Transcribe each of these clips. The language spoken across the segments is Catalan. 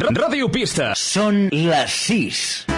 Ràdio Pista. Són les 6.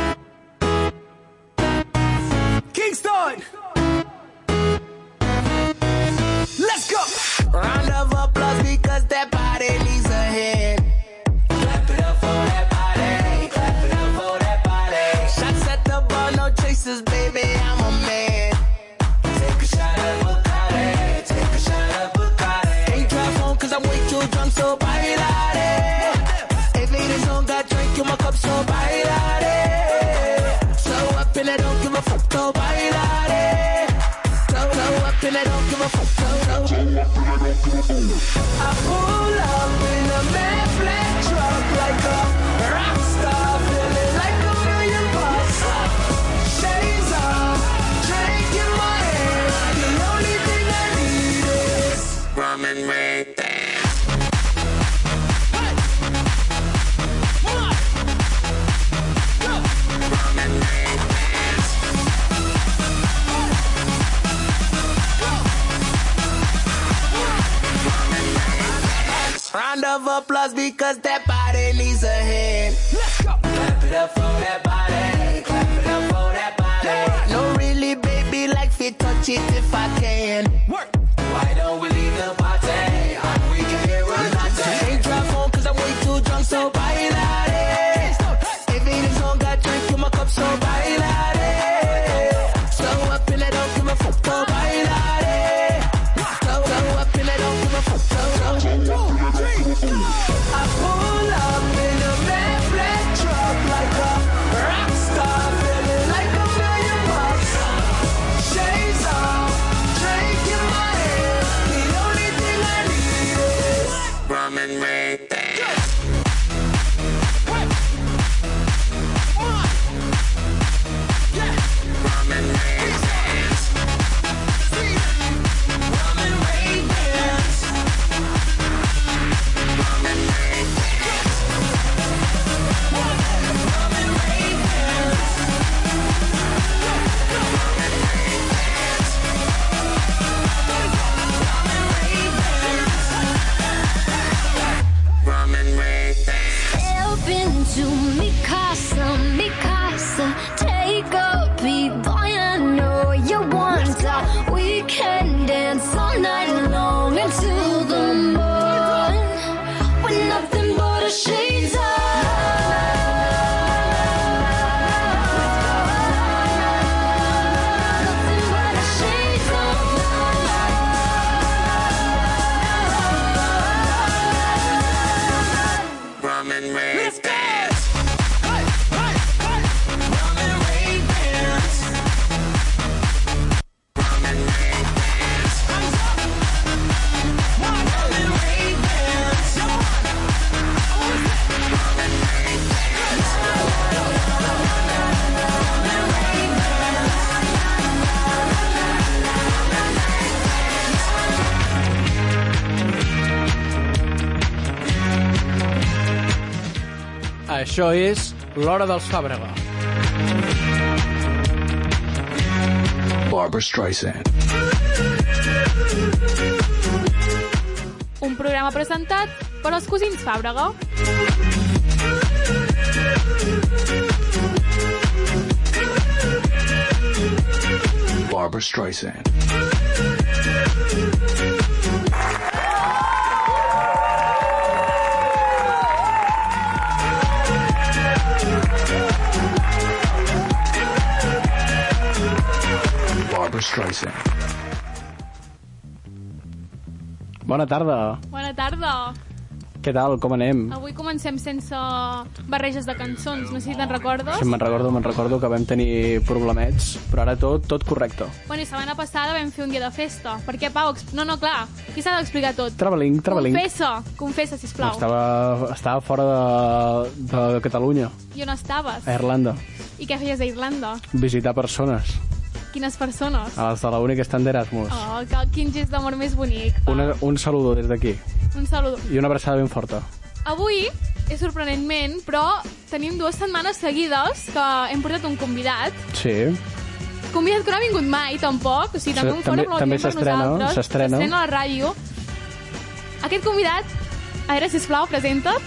Això és l'hora dels Fàbrega. Barbara Streisand. Un programa presentat per els cosins Fàbrega. Barbara Streisand. Streisand. Bona tarda. Bona tarda. Què tal? Com anem? Avui comencem sense barreges de cançons, no sé si te'n recordes. Si me'n recordo, me'n recordo que vam tenir problemets, però ara tot, tot correcte. Bueno, i setmana passada vam fer un dia de festa. Per què, Pau? No, no, clar. Aquí s'ha d'explicar tot. Traveling, traveling. Confessa, confessa, sisplau. Estava, estava fora de, de Catalunya, I on estaves? a Irlanda, I què feies a Irlanda? visitar persones, Quines persones? a les de la única que estan d'Erasmus. Oh, que, quin gest d'amor més bonic. Una, un saludo des d'aquí Un saludo. i una abraçada ben forta. Avui, és sorprenentment, però tenim dues setmanes seguides que hem portat un convidat. Sí, Convidat que no ha vingut mai, tampoc. O sigui, també Se- un fora també- però també s'estrena, nosaltres. s'estrena. S'estrena a la ràdio. Aquest convidat, a veure, sisplau, presenta't.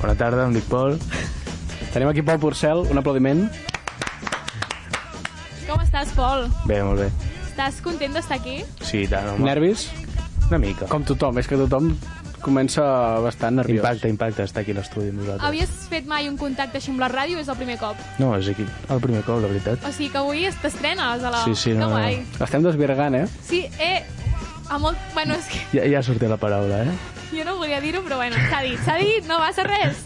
Bona tarda, em dic Pol. Tenim aquí Pol Porcel, un aplaudiment. Com estàs, Pol? Bé, molt bé. Estàs content d'estar aquí? Sí, i tant, home. Nervis? Una mica. Com tothom, és que tothom comença bastant nerviós. Impacte, impacte, estar aquí a l'estudi amb nosaltres. Havies fet mai un contacte així amb la ràdio o és el primer cop? No, és aquí el primer cop, la veritat. O sigui que avui t'estrenes a la... Sí, sí, que no, no. guai. Estem desvirgant, eh? Sí, eh... A molt... Bueno, és que Ja, ja ha sortit la paraula, eh? jo no volia dir-ho, però bueno, s'ha dit. S'ha dit, no passa res.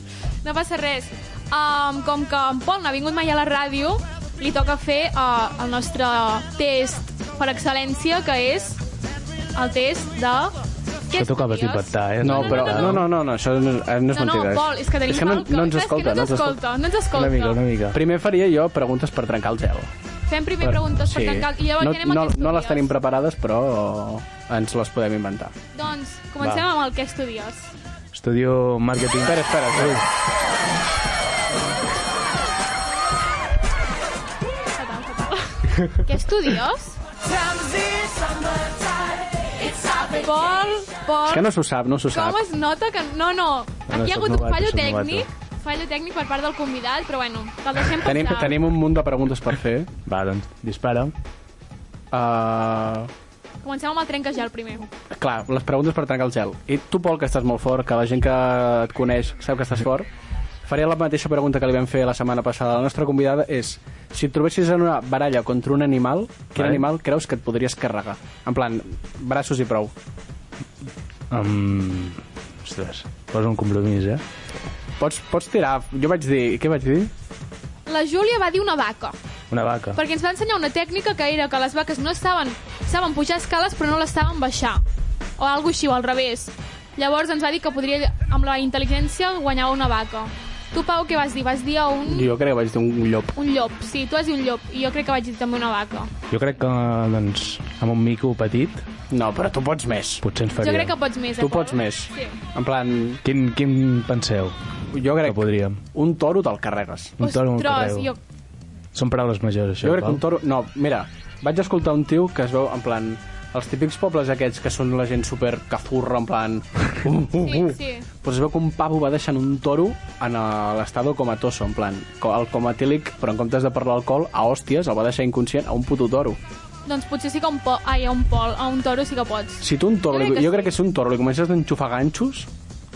No passa res. Um, com que en Pol no ha vingut mai a la ràdio, li toca fer uh, el nostre test per excel·lència, que és el test de... Què Que tocaves estudies? d'inventar, eh? No, però... No, no, no, no això no, eh, no és No, no, mentida. Pol, és que tenim és que no, no ens escolta. no ens escolta, no ens escolta. Una mica, una mica. Primer faria jo preguntes per trencar el gel. Fem primer preguntes per tancar... I llavors no, anem no, al que no les tenim preparades, però ens les podem inventar. Doncs comencem Va. amb el que estudies. Estudio màrqueting. Espera, espera, espera. Fatal. què estudies? Pol, Pol, És que no s'ho sap, no s'ho sap. com es nota que... No, no, aquí hi ha hagut un fallo tècnic, fallo tècnic per part del convidat, però bueno, te'l deixem passar. Tenim, tenim un munt de preguntes per fer. Va, doncs, dispara. Uh, Comencem amb el trencagel primer. clar, les preguntes per trencar el gel. I tu, Pol, que estàs molt fort, que la gent que et coneix sap que estàs fort, faré la mateixa pregunta que li vam fer la setmana passada. La nostra convidada és, si et trobessis en una baralla contra un animal, quin Vale. animal creus que et podries carregar? En plan, braços i prou. Um... Ostres, posa un compromís, eh? Pots, pots tirar... Jo vaig dir... Què vaig dir? La Júlia va dir una vaca, Una vaca. perquè ens va ensenyar una tècnica que era que les vaques no estaven... Saben pujar escales però no les saben baixar. O alguna així, o al revés. Llavors ens va dir que podria, amb la intel·ligència, guanyar una vaca. Tu, Pau, què vas dir? Vas dir a un, Jo crec que vaig dir un llop. un llop. Sí, tu has dit un llop. I jo crec que vaig dir també una vaca. Jo crec que, doncs, amb un mico petit, No, però tu pots més. potser ens Jo faria. crec que pots més, eh, Tu Pol? pots més. Sí. En plan, Quin, quin penseu? jo crec Que podríem. un toro te'l carregues. Un toro amb Ostres, carreu. jo... Són paraules majors, això. Jo crec que un toro... No, mira, vaig escoltar un tio que es veu, en plan, els típics pobles aquests que són la gent super cafurra, en plan... Uh, uh, Sí, uh. sí. Pues es veu que un pavo va deixant un toro en l'estado comatoso, en plan, el comatílic, però en comptes de per l'alcohol, a hòsties, el va deixar inconscient a un puto toro. Doncs potser sí que un, po... Ai, a un pol, a un toro sí que pots. Si tu un toro, Jo crec que jo sí. crec que si un toro li comences a enxufar ganxos,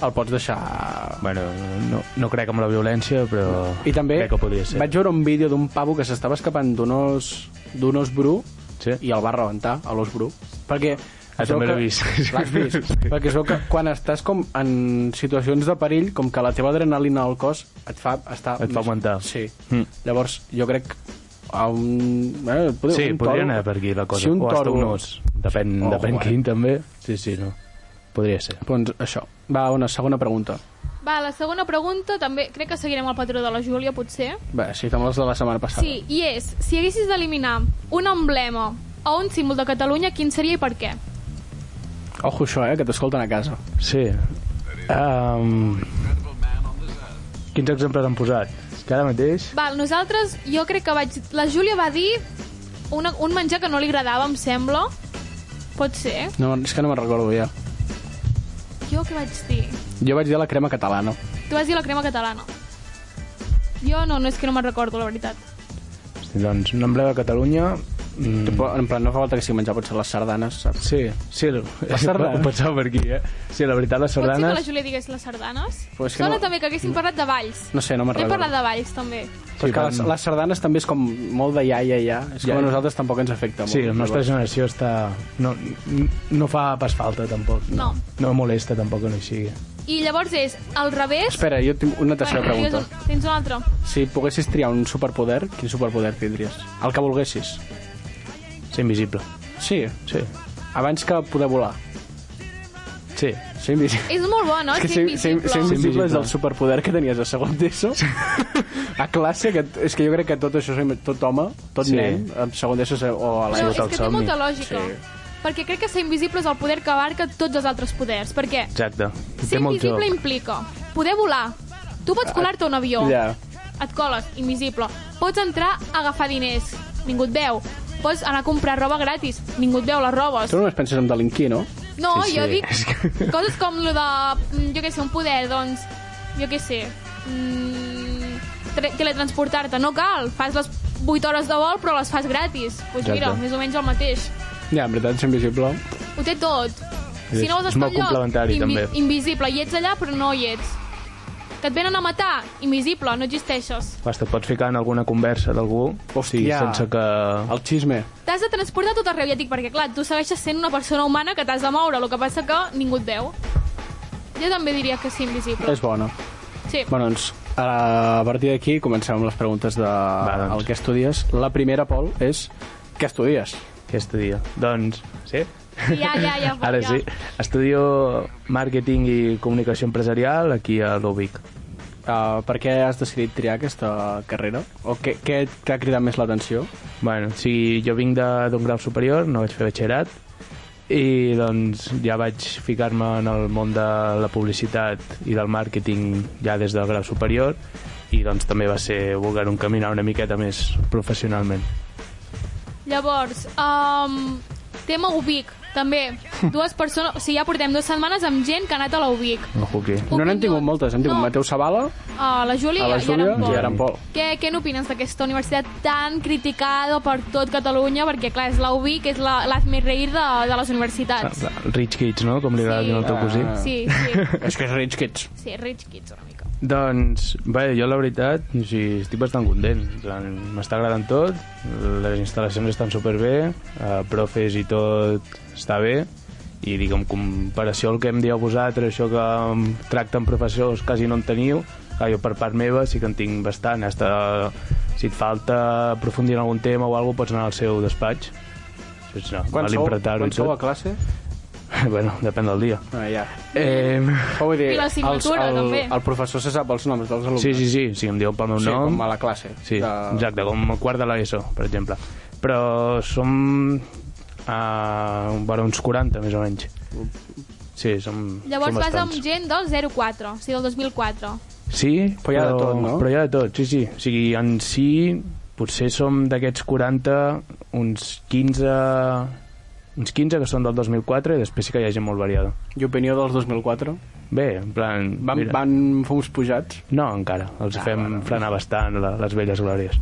el pots deixar... Bueno, no, no crec en la violència, però I també crec que podria ser. vaig veure un vídeo d'un pavo que s'estava escapant d'un os, os bru Sí. i el va rebentar, a l'os bru. Perquè... Ah, també que- l'he vist. L'has vist? Perquè es veu que quan estàs com en situacions de perill, com que la teva adrenalina al cos et fa estar... Et fa augmentar. Sí. Mm. Llavors, jo crec a un... Eh, podria, Sí, un podria toro- anar per aquí la cosa. Si un o toro... un os. Depèn, Ojo, depèn quin, també. Sí, sí, no. Podria ser. Doncs això. Va, una segona pregunta. Va, la segona pregunta també... Crec que seguirem el patró de la Júlia, potser. Bé, sí, fem les de la setmana passada. Sí, i és, si haguessis d'eliminar un emblema o un símbol de Catalunya, quin seria i per què? Ojo això, eh, que t'escolten a casa. Sí. Um... Quins exemples han posat? És que ara mateix... Val, nosaltres, jo crec que vaig... La Júlia va dir una, un menjar que no li agradava, em sembla. Pot ser. No, és que no me'n recordo ja. Jo què vaig dir? Jo vaig dir la crema catalana. Tu vas dir la crema catalana. Jo no, no és que no me'n recordo, la veritat. Hosti, doncs, un emblema de Catalunya... Mm, En plan, no fa falta que sigui menjar, pot ser les sardanes, saps? sí, sí, la sardanes. ho pensava per aquí, eh? Sí, la veritat, les Pot ser que la sardanes... Júlia digués les sardanes? Però és que Sona no- també que haguéssim parlat de balls. No sé, no me'n Hem recordo. parlat de balls, també. Però és que les, les sardanes també és com molt de iaia, ja. És com Ja. a nosaltres tampoc ens afecta molt. Sí, la nostra generació està... No, no fa pas falta, tampoc. No. No molesta, tampoc, que no hi sigui. I llavors és al revés... Espera, jo tinc una tercera Bueno, pregunta. digues Tens una altra? Si poguessis triar un superpoder, quin superpoder tindries? El que volguessis. Ser invisible. Sí, Sí, abans que poder volar. sí. Ser invisible. És molt bo, no? És que Ser ser, ser, invisible. ser invisible és el superpoder que tenies a segon d'ESO. a classe, que, és que jo crec que tot això, tot home, tot Sí. nen, a segon d'ESO o a la Però sigut és que té somni. molta lògica. Sí. Perquè crec que ser invisible és el poder que abarca tots els altres poders. Perquè Exacte. ser Té molt joc. invisible implica poder volar. Tu pots colar-te a un avió. Ja. Et coles, invisible. Pots entrar a agafar diners. Ningú et veu. Pots anar a comprar roba gratis. Ningú et veu les robes. Tu només penses en delinquir, no? No, Sí, jo sí. dic coses com lo de, mm, jo què sé, un poder, doncs, jo què sé, mm, teletransportar-te. No cal, fas les 8 hores de vol, però les fas gratis. Doncs pues mira, Exacte. més o menys el mateix. Ja, en veritat, ser invisible. Ho té tot. És- Si no vols és estar molt complementari, també. invisible. I ets allà, però no hi ets. Que et venen a matar, invisible, no existeixes. Vas, et pots ficar en alguna conversa d'algú sí, Hòstia. sense que... El xisme. T'has de transportar tot arreu, ja et dic, perquè clar, tu segueixes sent una persona humana que t'has de moure, el que passa que ningú et veu. Jo també diria que sí, invisible. És bona. Sí. Bueno, doncs, a partir d'aquí comencem amb les preguntes de Va, doncs. el que estudies. La primera, Pol, és què estudies? Què estudia? Doncs, sí? Ja, ja, ja. Ara ja. sí. Estudio màrqueting i comunicació empresarial aquí a l'UBIC. Uh, per què has decidit triar aquesta carrera? O què, què t'ha cridat més l'atenció? Bueno, si jo vinc de- d'un grau superior, no vaig fer batxillerat, i doncs ja vaig ficar-me en el món de la publicitat i del màrqueting ja des del grau superior i doncs també va ser voler un caminar una miqueta més professionalment. Llavors, um, tema Ubic, també. Dues persones... O sigui, ja portem dues setmanes amb gent que ha anat a la Ubic. No n'hem tingut moltes, hem tingut No. Mateu Savala, A la Júlia, a la Júlia i ara en Pol. Què, què n'opines d'aquesta universitat tan criticada per tot Catalunya? Perquè, clar, és la és la- l'hazme reír de, de les universitats. Rich Kids, no? Com li agrada Sí. dir al teu cosí. Ah. Sí, sí. És que és Rich Kids. Sí, rich kids una mica. Doncs, bé, jo la veritat, o sigui, estic bastant content. M'està agradant tot, les instal·lacions estan superbé, eh, profes i tot està bé, i dic, en comparació al que em dieu vosaltres, això que em tracten professors quasi no en teniu, clar, jo per part meva sí que en tinc bastant. Hasta, si et falta aprofundir en algun tema o alguna cosa, pots anar al seu despatx. Saps, no, Quan sou, quan sou a classe? bueno, depèn del dia. Ah, ja. Eh, Però vull dir, I l'assignatura, els- el, també. El professor se sap els noms dels alumnes. sí, sí, sí, si em dieu pel meu Sí, nom... com a la classe. Sí, De- exacte, com a quart de l'ESO, per exemple. Però som a bueno, uns 40, més o menys. Sí, som, Llavors som vas bastants. amb gent del 04, o sigui, del 2004. Sí, Però hi ha de tot, no? Però hi ha de tot, sí, sí. O sigui, en si, potser som d'aquests 40, uns 15... Uns 15 que són del 2004 i després sí que hi ha gent molt variada. I opinió dels 2004? Bé, en plan... Van, mira, van fums pujats? No, encara. Els Ah, fem bueno. frenar bastant la, les velles glòries.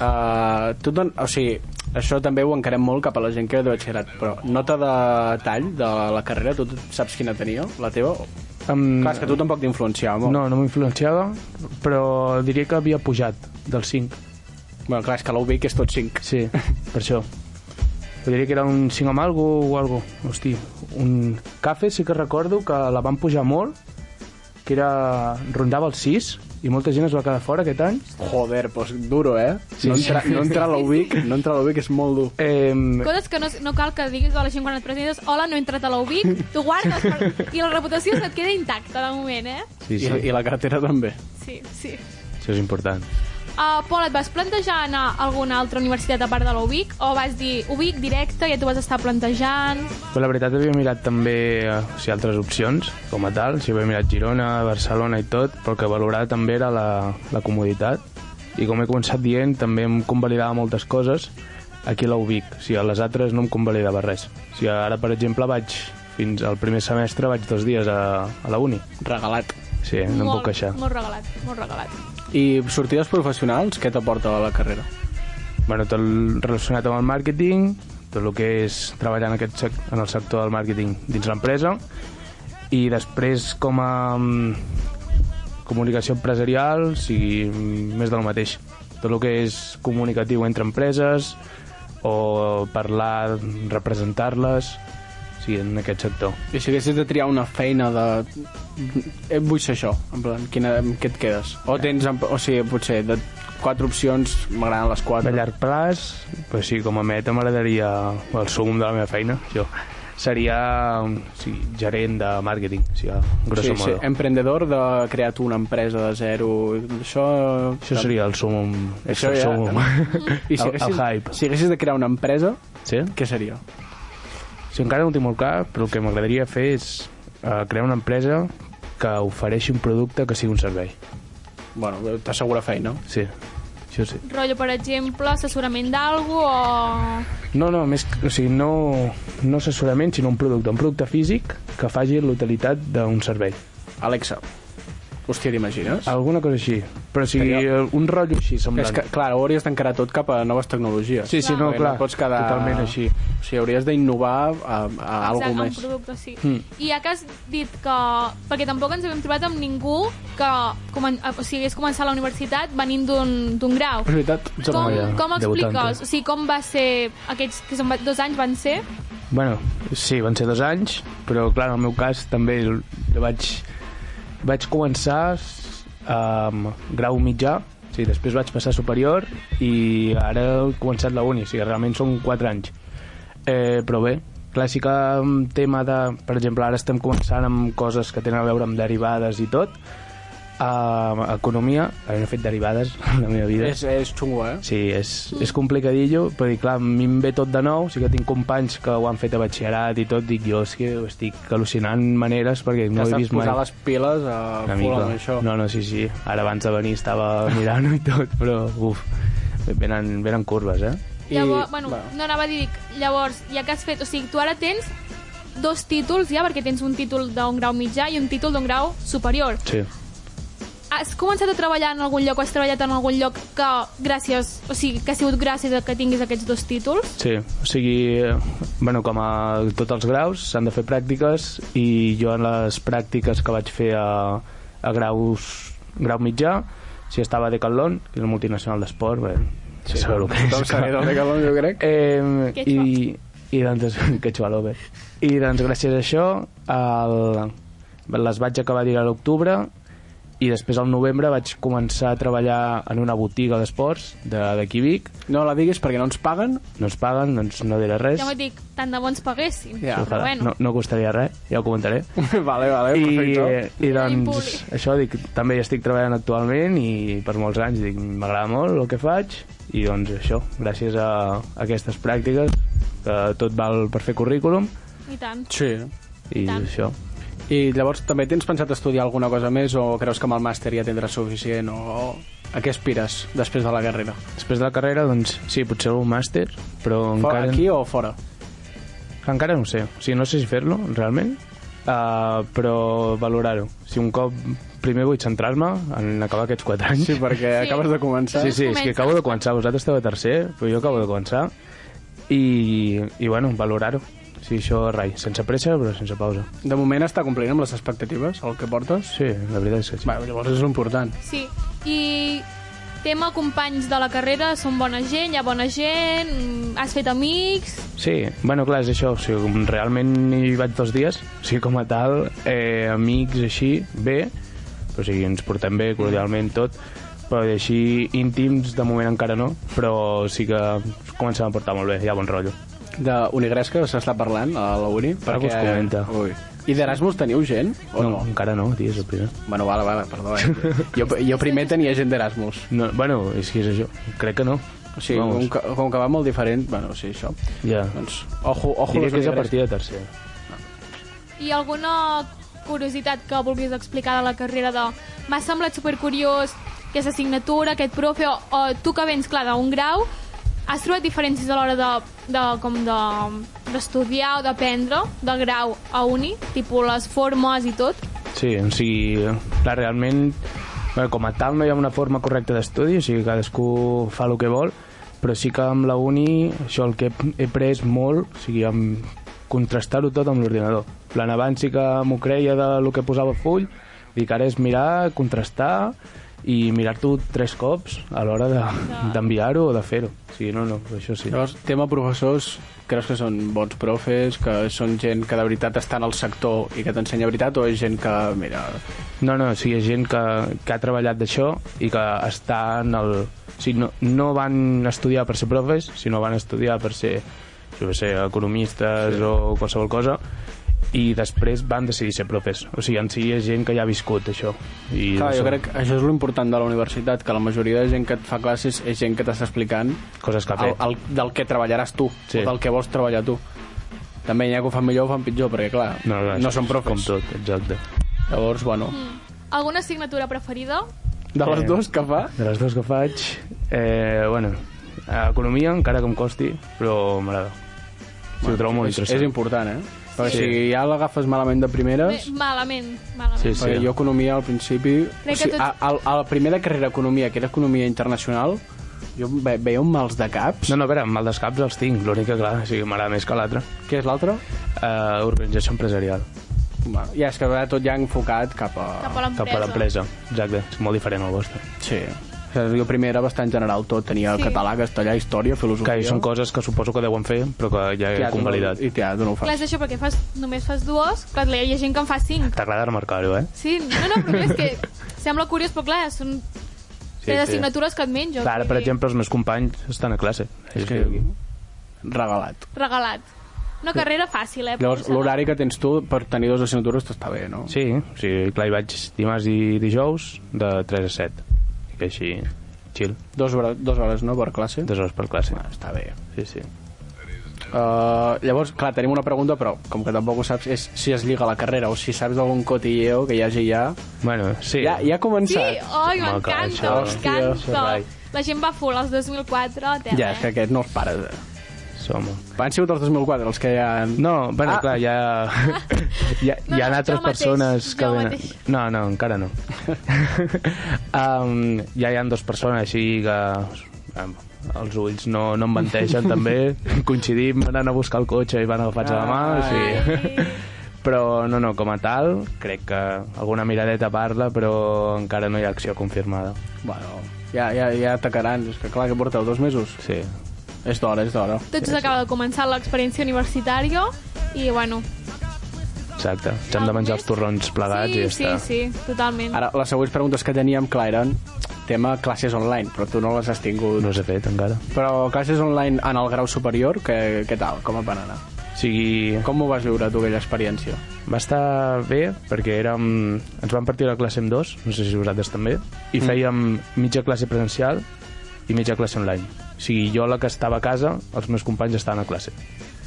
Uh, tu don... O sigui, això també ho encarem molt cap a la gent que ve de batxillerat, però nota de tall de la carrera, tu saps quina tenia, la teva? Um, Clar, és que tu tampoc t'influenciava molt. No, no m'influenciava, però diria que havia pujat del 5. Bueno, clar, és que l'UBIC és tot 5. Sí, per això. Jo diria que era un 5 amb algo o algo. Hosti, un cafè sí que recordo que la van pujar molt, que era... rondava el 6, i molta gent es va quedar fora aquest any. Joder, pues duro, eh? Sí, no, sí. entra, no entrar a l'UBIC, no entrar a l'UBIC és molt dur. Eh, Coses que no, no cal que diguis a la gent quan et presentes hola, no he entrat a la UBIC, tu guardes per... i la reputació se't queda intacta de moment, eh? sí, I, sí, I la cartera també. Sí, sí. això és important. Uh, Pol, et vas plantejar anar a alguna altra universitat a part de la UBIC o vas dir UBIC directe i ja t'ho vas estar plantejant? Però la veritat havia mirat també eh, o sigui, altres opcions, com a tal. Si havia mirat Girona, Barcelona i tot, però el que valorava també era la, la comoditat. I com he començat dient, també em convalidava moltes coses aquí a la UBIC. O sigui, a les altres no em convalidava res. O sigui, ara, per exemple, vaig fins al primer semestre vaig dos dies a, a la uni. Regalat. Sí, no em molt, puc queixar. Molt regalat, molt regalat. I sortides professionals, què t'aporta la carrera? Bueno, tot el- relacionat amb el màrqueting, tot el que és treballar en, aquest en el sector del màrqueting dins l'empresa i després com a mm, comunicació empresarial, sigui, més del mateix. Tot el que és comunicatiu entre empreses o parlar, representar-les, sigui, en aquest sector. I si haguessis de triar una feina de... Eh, vull ser això, en plan, quina, amb què et quedes? O tens, en- o sigui, potser de quatre opcions, m'agraden les De quatre. llarg plaç, pues sí, com a meta m'agradaria el sumum de la meva feina, això. Seria sigui, gerent de màrqueting, o sigui, grosso sí, sí, modo. emprendedor de crear tu una empresa de zero, això... Això seria el sumum. Això el ja... sumum. I si el, haguessis, el hype. si haguessis de crear una empresa, Sí? què seria? Si encara no ho tinc molt clar, però el que m'agradaria fer és uh, crear una empresa que ofereixi un producte que sigui un servei. Bueno, t'assegura feina. Sí, això sí. Rotllo, per exemple, assessorament d'algú o... No, no, més, o sigui, no, no assessorament, sinó un producte, un producte físic que faci l'utilitat d'un servei. Alexa. Hòstia, t'imagines? Alguna cosa així. Però sigui, Seria- un rotllo així semblant. És que, clar, ho hauries d'encarar tot cap a noves tecnologies. Sí, sí, no, clar, No pots quedar... totalment així. O sigui, hauries d'innovar a, a alguna Exacte, més. un producte, sí. Mm. I ja que has dit que... Perquè tampoc ens havíem trobat amb ningú que comen... o sigui, hagués començat la universitat venint d'un d'un grau. És veritat, Com, com expliques? O sigui, com va ser... Aquests que són dos anys van ser? Bueno, sí, van ser dos anys, però clar, en el meu cas també jo vaig, vaig començar amb grau mitjà, sí, després vaig passar superior i ara he començat la uni, o sigui, realment són quatre anys. Eh, però bé, que en tema de... Per exemple, ara estem començant amb coses que tenen a veure amb derivades i tot, uh, economia, ara no he fet derivades en la meva vida. És, és xungo, eh? Sí, és, és complicadillo, però clar, a mi em ve tot de nou, sí que tinc companys que ho han fet a batxillerat i tot, dic jo, és que ho estic al·lucinant maneres perquè no he vist mai. posar les piles a Una full mica. amb això. No, no, sí, sí. Ara abans de venir estava mirant i tot, però uf, venen, venen curves, eh? I- Llavors, bueno, va. no anava a dir, llavors, ja que has fet... O sigui, tu ara tens dos títols ja, perquè tens un títol d'un grau mitjà i un títol d'un grau superior. Sí. Has començat a treballar en algun lloc o has treballat en algun lloc que gràcies, o sigui, que ha sigut gràcies a que tinguis aquests dos títols? Sí, o sigui, eh, bueno, com a tots els graus s'han de fer pràctiques i jo en les pràctiques que vaig fer a, a graus, grau mitjà, si estava a Decathlon, que és una multinacional d'esport, bé, sí, sabeu el que és. Tothom sabia del Decathlon, jo crec. Eh, Que i, i doncs, que xualo, bé. I doncs gràcies a això el, les vaig acabar dir a l'octubre i després al novembre vaig començar a treballar en una botiga d'esports de- d'aquí Vic No la diguis perquè no ens paguen. no ens paguen, doncs no diré res Ja m'ho dic, tant de bons paguessin. Ja, però Ojalà. bueno. no, no costaria res, ja ho comentaré vale, vale, I, perfecte. i Ja doncs això dic, també hi estic treballant actualment i per molts anys dic, m'agrada molt el que faig i doncs això, gràcies a, a aquestes pràctiques que tot val per fer currículum I tant. Sí. i Tant. això I llavors també tens pensat estudiar alguna cosa més o creus que amb el màster ja tindràs suficient o a què aspires després de la carrera? després de la carrera doncs sí, potser un màster però Fora, encara, aquí o fora? encara no ho sé, o sigui, no sé si fer-lo realment uh, però valorar-ho si un cop primer vull centrar-me en acabar aquests 4 anys Sí, perquè Sí. acabes de començar. Sí, sí, és que Comença. acabo de començar. Vosaltres esteu a tercer, però jo acabo de començar. I, i bueno, valorar-ho. Sí, això, rai, sense pressa, però sense pausa. De moment està complint amb les expectatives, el que portes? Sí, la veritat és que sí. Va, llavors és important. Sí. I tema companys de la carrera, són bona gent, hi ha bona gent, has fet amics... Sí, bueno, clar, és això. O sigui, realment hi vaig dos dies, o sigui, com a tal, eh, amics així, bé, però o sigui, ens portem bé, cordialment, tot, però així íntims, de moment encara no, però sí que comencem a portar molt bé, hi ha bon rotllo. De Unigresca s'està parlant a la uni? Ara us comenta. Ui. I d'Erasmus teniu gent? O no? no, encara no, tio, és el primer. Bueno, vale, vale, perdó. Eh? Jo, jo primer tenia gent d'Erasmus. No, bueno, és que és això. Crec que no. O sigui, com que, com que va molt diferent, bueno, sí, això. Ja. Doncs, ojo, ojo Diria que és a partir de tercer. I alguna curiositat que vulguis explicar de la carrera de... M'ha semblat supercuriós aquesta assignatura, aquest profe, o, o tu que vens, clar, d'un grau, has trobat diferències a l'hora de, de, com de, d'estudiar o d'aprendre del grau a uni, tipus les formes i tot? Sí, o sigui, clar, realment, bé, com a tal no hi ha una forma correcta d'estudi, o sigui, cadascú fa el que vol, però sí que amb la uni, això el que he, he pres molt, o sigui, amb contrastar-ho tot amb l'ordinador. Plan, abans sí que m'ho creia de lo que posava full, dic, ara és mirar, contrastar i mirar-t'ho tres cops a l'hora de- d'enviar-ho o de fer-ho. O sigui, no, no, això sí. Llavors, tema professors, creus que són bons profes, que són gent que de veritat està en el sector i que t'ensenya veritat, o és gent que, mira... No, no, o sigui, és gent que, que ha treballat d'això i que està en el... O sigui, no, no van estudiar per ser profes, sinó van estudiar per ser, jo què sé, economistes sí. o qualsevol cosa, i després van decidir ser profes. O sigui, en si és gent que ja ha viscut això. I Clar, jo això, crec que això és l'important de la universitat, que la majoria de gent que et fa classes és gent que t'està explicant Coses que ha el, fet. el, del que treballaràs tu, Sí. o del que vols treballar tu. També hi ha que ho fan millor o fan pitjor, perquè clar, No, no, no són profes. Com tot, exacte. Llavors, bueno, Alguna assignatura preferida? de les Eh, dues que fa, De les dues que faig, eh, bueno, economia, encara que em costi, però m'agrada. Sí, ho trobo molt és, interessant. és important, eh? Perquè si ja l'agafes malament de Bé, primeres... malament, malament. Sí, sí. Perquè jo economia al principi... Crec o sigui, tots- a, a, a la primera carrera economia, que era economia internacional, jo ve, veia un mals de caps. No, no, a veure, mal dels caps els tinc, l'únic que, clar, o sigui, m'agrada més que l'altre. Què és l'altre? Uh, organització empresarial, Bueno, ja, és que va tot ja enfocat cap a... Cap a cap a l'empresa. Exacte, és molt diferent al vostre. Sí. O sigui, jo primer era bastant general tot. Tenia Sí. català, castellà, història, filosofia... Que són coses que suposo que deuen fer, però que ja he convalidat. I ja, tu no ho Clar, és fas. això, perquè fas, només fas dues, clar, hi ha gent que en fa cinc. T'agrada remarcar-ho, eh? Sí, no, no, però és que sembla curiós, però clar, són Sí, sí, assignatures que et menjo. Clar, ara, per exemple, els meus companys estan a classe. És que... Regalat. Regalat. Una carrera fàcil, eh? Llavors, l'horari que tens tu per tenir dues assignatures t'està bé, no? Sí, sí, clar, hi vaig dimarts i dijous de 3 a 7. Així, chill, Dos, hores, dos hores, no, per classe? dues hores per classe. Ah, està bé. Sí, sí. Uh, llavors, clar, tenim una pregunta, però com que tampoc ho saps, és si es lliga a la carrera o si saps d'algun cotilleo que hi hagi ja... Bueno, sí. Ja, ja ha Sí, començat. oi, Home, clar, m'encanta, m'encanta. La gent va full, els 2004, tela, Ja, és que aquest no els pares. Eh? Som... Han sigut els 2004 els que ja... Han... No, bueno, Ah. clar, ja... hi ha, No, hi ha no, altres jo mateix, persones que jo venen... mateix. No, no, encara no. um, ja hi ha dues persones així que... Um, els ulls no, no em menteixen també coincidim anant a buscar el cotxe i van agafats a la mà Ai. sí. Ai. però no, no, com a tal crec que alguna miradeta parla però encara no hi ha acció confirmada Bueno, ja, ja, ja atacaran. És que clar, que porteu dos mesos. sí, És d'hora, és d'hora. Tot just acaba de començar l'experiència universitària i, bueno... exacte ens hem de menjar els torrons plegats sí, i ja sí, està sí, totalment. Ara, les següents preguntes que teníem, clar, eren tema classes online, però tu no les has tingut. no s'ha fet encara Però classes online en el grau superior, què, què tal? Com et van anar? o sigui, Com ho vas viure, tu, aquella experiència? Va estar bé perquè érem... ens vam partir la classe en dos, no sé si vosaltres també, i Mm. fèiem mitja classe presencial i mitja classe online. O sigui, jo la que estava a casa, els meus companys estaven a classe.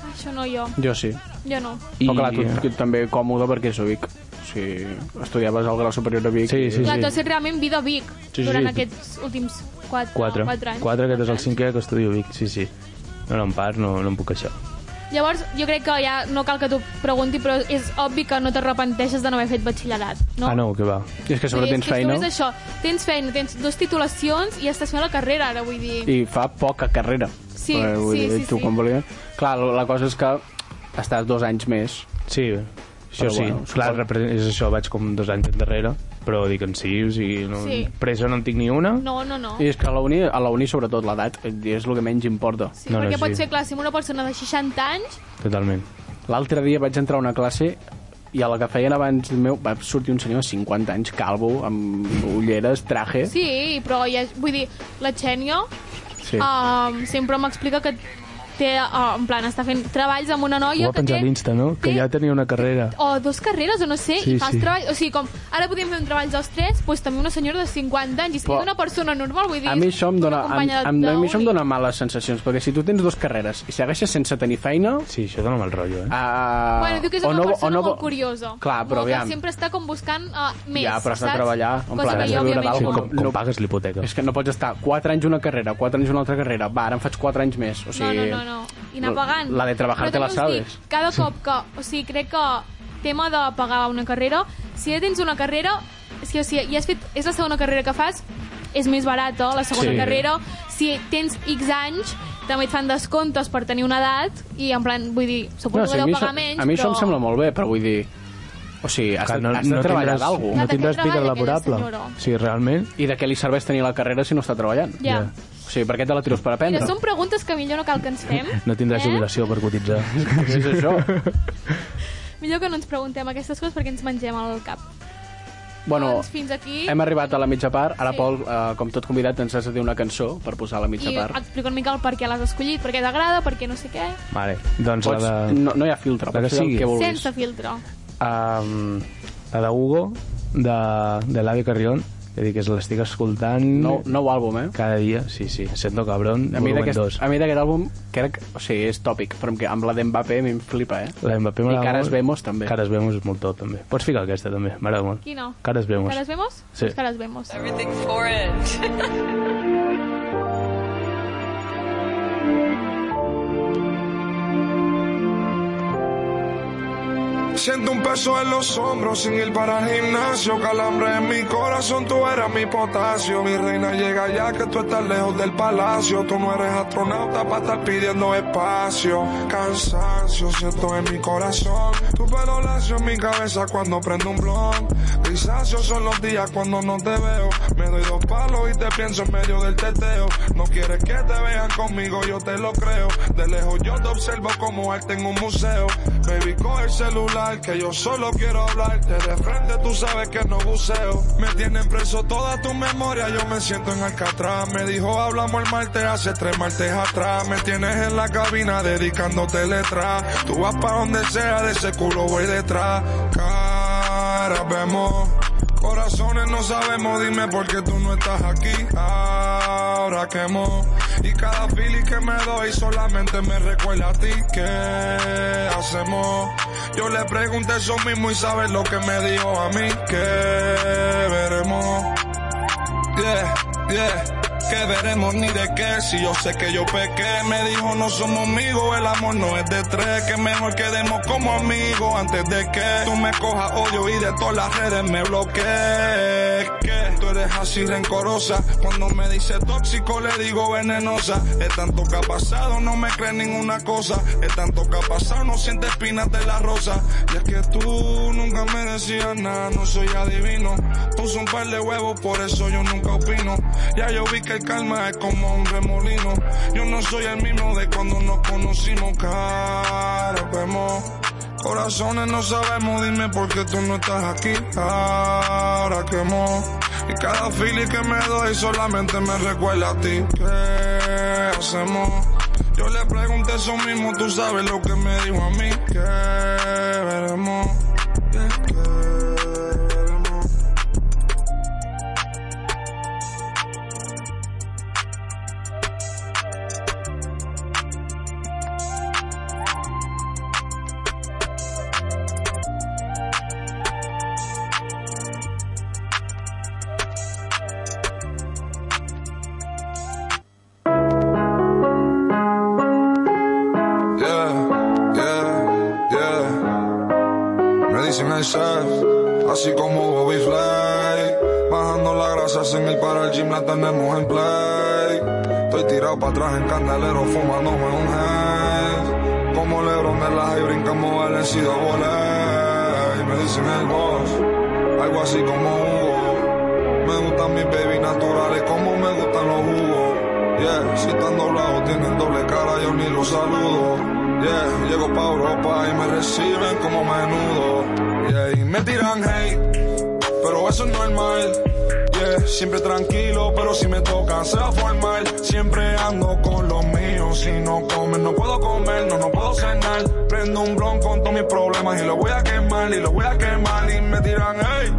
Això no jo, Jo sí. jo no. I... Però clar, tu, tu també còmode perquè és a Vic. O sigui, estudiaves al grau superior a Vic. Sí, i- sí, Clar, sí. tu has fet realment vida a Vic Sí, sí, durant sí. aquests últims 4, Quatre. 4 anys. Quatre, aquest és el cinquè que estudio a Vic, sí, sí. No, no, en part, no, no em puc queixar. Llavors, jo crec que ja no cal que tu pregunti, però és obvi que no t'arrepenteixes de no haver fet batxillerat, no? Ah, no, que va. I és que sobre dir, tens és que feina És això, tens feina, tens dues titulacions i estàs fent la carrera, ara, vull dir... i fa poca carrera. Sí, Eh, vull sí, dir, sí, tu sí. com volies... Clar, la cosa és que estàs dos anys més. Sí, això Però sí. bueno, Clar, suposo- és això, vaig com dos anys endarrere, però dic en sí, o sigui, no, Sí. pressa no en tinc ni una. No, no, no. I és que a la uni, a la uni sobretot, l'edat és el que menys importa. Sí, No, no, perquè sí. fer classe amb una persona de 60 anys Totalment. L'altre dia vaig entrar a una classe i a la que feien abans meu va sortir un senyor de 50 anys, calvo, amb ulleres, traje... Sí, però ja, vull dir, la Xènia Sí. um, sempre m'explica que té, uh, en plan, està fent treballs amb una Ho noia va que penjar té... a l'Insta, no? Que té- ja tenia una carrera. o dos carreres, o no sé, Sí, i fas sí. treball... O sigui, com ara podíem fer un treball dels tres, doncs també una senyora de 50 anys, i Però- és una persona normal, vull dir... A mi això em dona, a, companya a, a mi això em dona males sensacions, perquè si tu tens dues carreres i segueixes sense tenir feina... Sí, això dona mal rotllo, eh? Uh, Bueno, diu que és o una no, persona o no, molt curiosa. Clar, però molt, que aviam. sempre està com buscant uh, més, Ja, però has de saps? treballar, en Cosa plan, que has de viure Sí, com, com no- pagues l'hipoteca. És que no pots estar 4 anys una carrera, 4 anys una altra carrera, va, ara em faig 4 anys més. O sigui, no, no, no, no. I anar pagant. La de trabajar Però te la us dic, sabes. Cada cop que... O sigui, crec que tema de pagar una carrera, si ja tens una carrera, és que o sigui, ja has fet, és la segona carrera que fas, és més barata la segona Sí. carrera. Si tens X anys, també et fan descomptes per tenir una edat, i en plan, vull dir, suposo sí, que a deu pagar menys, a mi això però... em sembla molt bé, però vull dir... O sigui, has, Clar, de, has de treballar d'algú. no tindràs vida laborable. Sí, realment. I de què li serveix tenir la carrera si no està treballant? Ja. O sigui, per què te la tires per Mira, aprendre? són preguntes que millor no cal que ens fem. No tindràs eh? jubilació per cotitzar. Què és això? Millor que no ens preguntem aquestes coses perquè ens mengem el cap. bueno, doncs fins aquí. hem arribat a la mitja part. Ara, Sí. Pol, eh, com tot convidat, ens has de dir una cançó per posar a la mitja I part. explica una mica el per què l'has escollit, per què t'agrada, per què no sé què. Vale, doncs Pots, la de... no, no hi ha filtre, la que el sigui. que vulguis. Sense filtre. Um, la de Hugo, de, de l'Avi Carrión, que dic que l'estic escoltant Nou, nou àlbum, eh? cada dia, sí, sí, Sendo Cabrón, A mi volumen d'aquest 2. a mi d'aquest àlbum, crec, o sigui, és tòpic, però amb, que- amb la d'Mbappé a mi em flipa, eh? La Mbappé I m'agrada Caras molt. Vemos també. Caras Vemos és molt top, també. Pots ficar aquesta, també, m'agrada molt. Qui no? Caras Vemos. ¿Caras vemos? Sí. Pues caras vemos. Everything for it. siento un peso en los hombros sin ir para el gimnasio. Calambre en mi corazón, tú eras mi potasio. Mi reina llega ya que tú estás lejos del palacio. Tú no eres astronauta para estar pidiendo espacio. Cansancio siento en mi corazón. Tu pelo lacio en mi cabeza cuando prendo un blon. Grisáceos son los días cuando no te veo. Me doy dos palos y te pienso en medio del teteo. No quieres que te vean conmigo, yo te lo creo. De lejos yo te observo como arte en un museo. Baby, coge el celular que yo solo quiero hablarte. De frente tú sabes que no buceo. Me tienen preso toda tu memoria, yo me siento en Alcatraz. Me dijo hablamos el martes hace tres martes atrás. Me tienes en la cabina dedicándote letras. Tú vas pa' donde sea, de ese culo voy detrás. Cara, vemos. Corazones no sabemos, dime por qué tú no estás aquí. Ahora quemo. Y cada feeling que me doy solamente me recuerda a ti. ¿Qué hacemos? Yo le pregunté eso mismo y sabes lo que me dijo a mí. ¿Qué veremos? Yeah, yeah. Que veremos ni de qué, si yo sé que yo pequé. Me dijo no somos amigos, el amor no es de tres. Que mejor quedemos como amigos antes de que tú me cojas odio y de todas las redes me bloquees. Que tú eres así rencorosa. Cuando me dice tóxico le digo venenosa. Es tanto que ha pasado, no me crees ninguna cosa. Es tanto que ha pasado, no siente espinas de la rosa. Y es que tú nunca me decías nada, no soy adivino. Puso un par de huevos, por eso yo nunca opino. Ya yo vi que el calma es como un remolino. Yo no soy el mismo de cuando nos conocimos, cara, vemos. Corazones no sabemos, dime por qué tú no estás aquí. Ahora quemo. Y cada feeling que me doy solamente me recuerda a ti. ¿Qué hacemos? Yo le pregunté eso mismo, tú sabes lo que me dijo a mí. ¿Qué en candelero, fumándome un head. Como Lebron de la y brincamos Valencido volé. Y me dicen el boss, algo así como Hugo. Me gustan mis baby naturales, como me gustan los jugos. Yeah, si están doblados, tienen doble cara, yo ni los saludo. Yeah, llego pa' Europa y me reciben como menudo. Yeah, y me tiran hate, pero eso es normal. Siempre tranquilo, pero si me tocan se va a formar. Siempre ando con los míos, si no comen no puedo comer, no, no puedo cenar. Prendo un blon con todos mis problemas y lo voy a quemar, y lo voy a quemar y me tiran hey,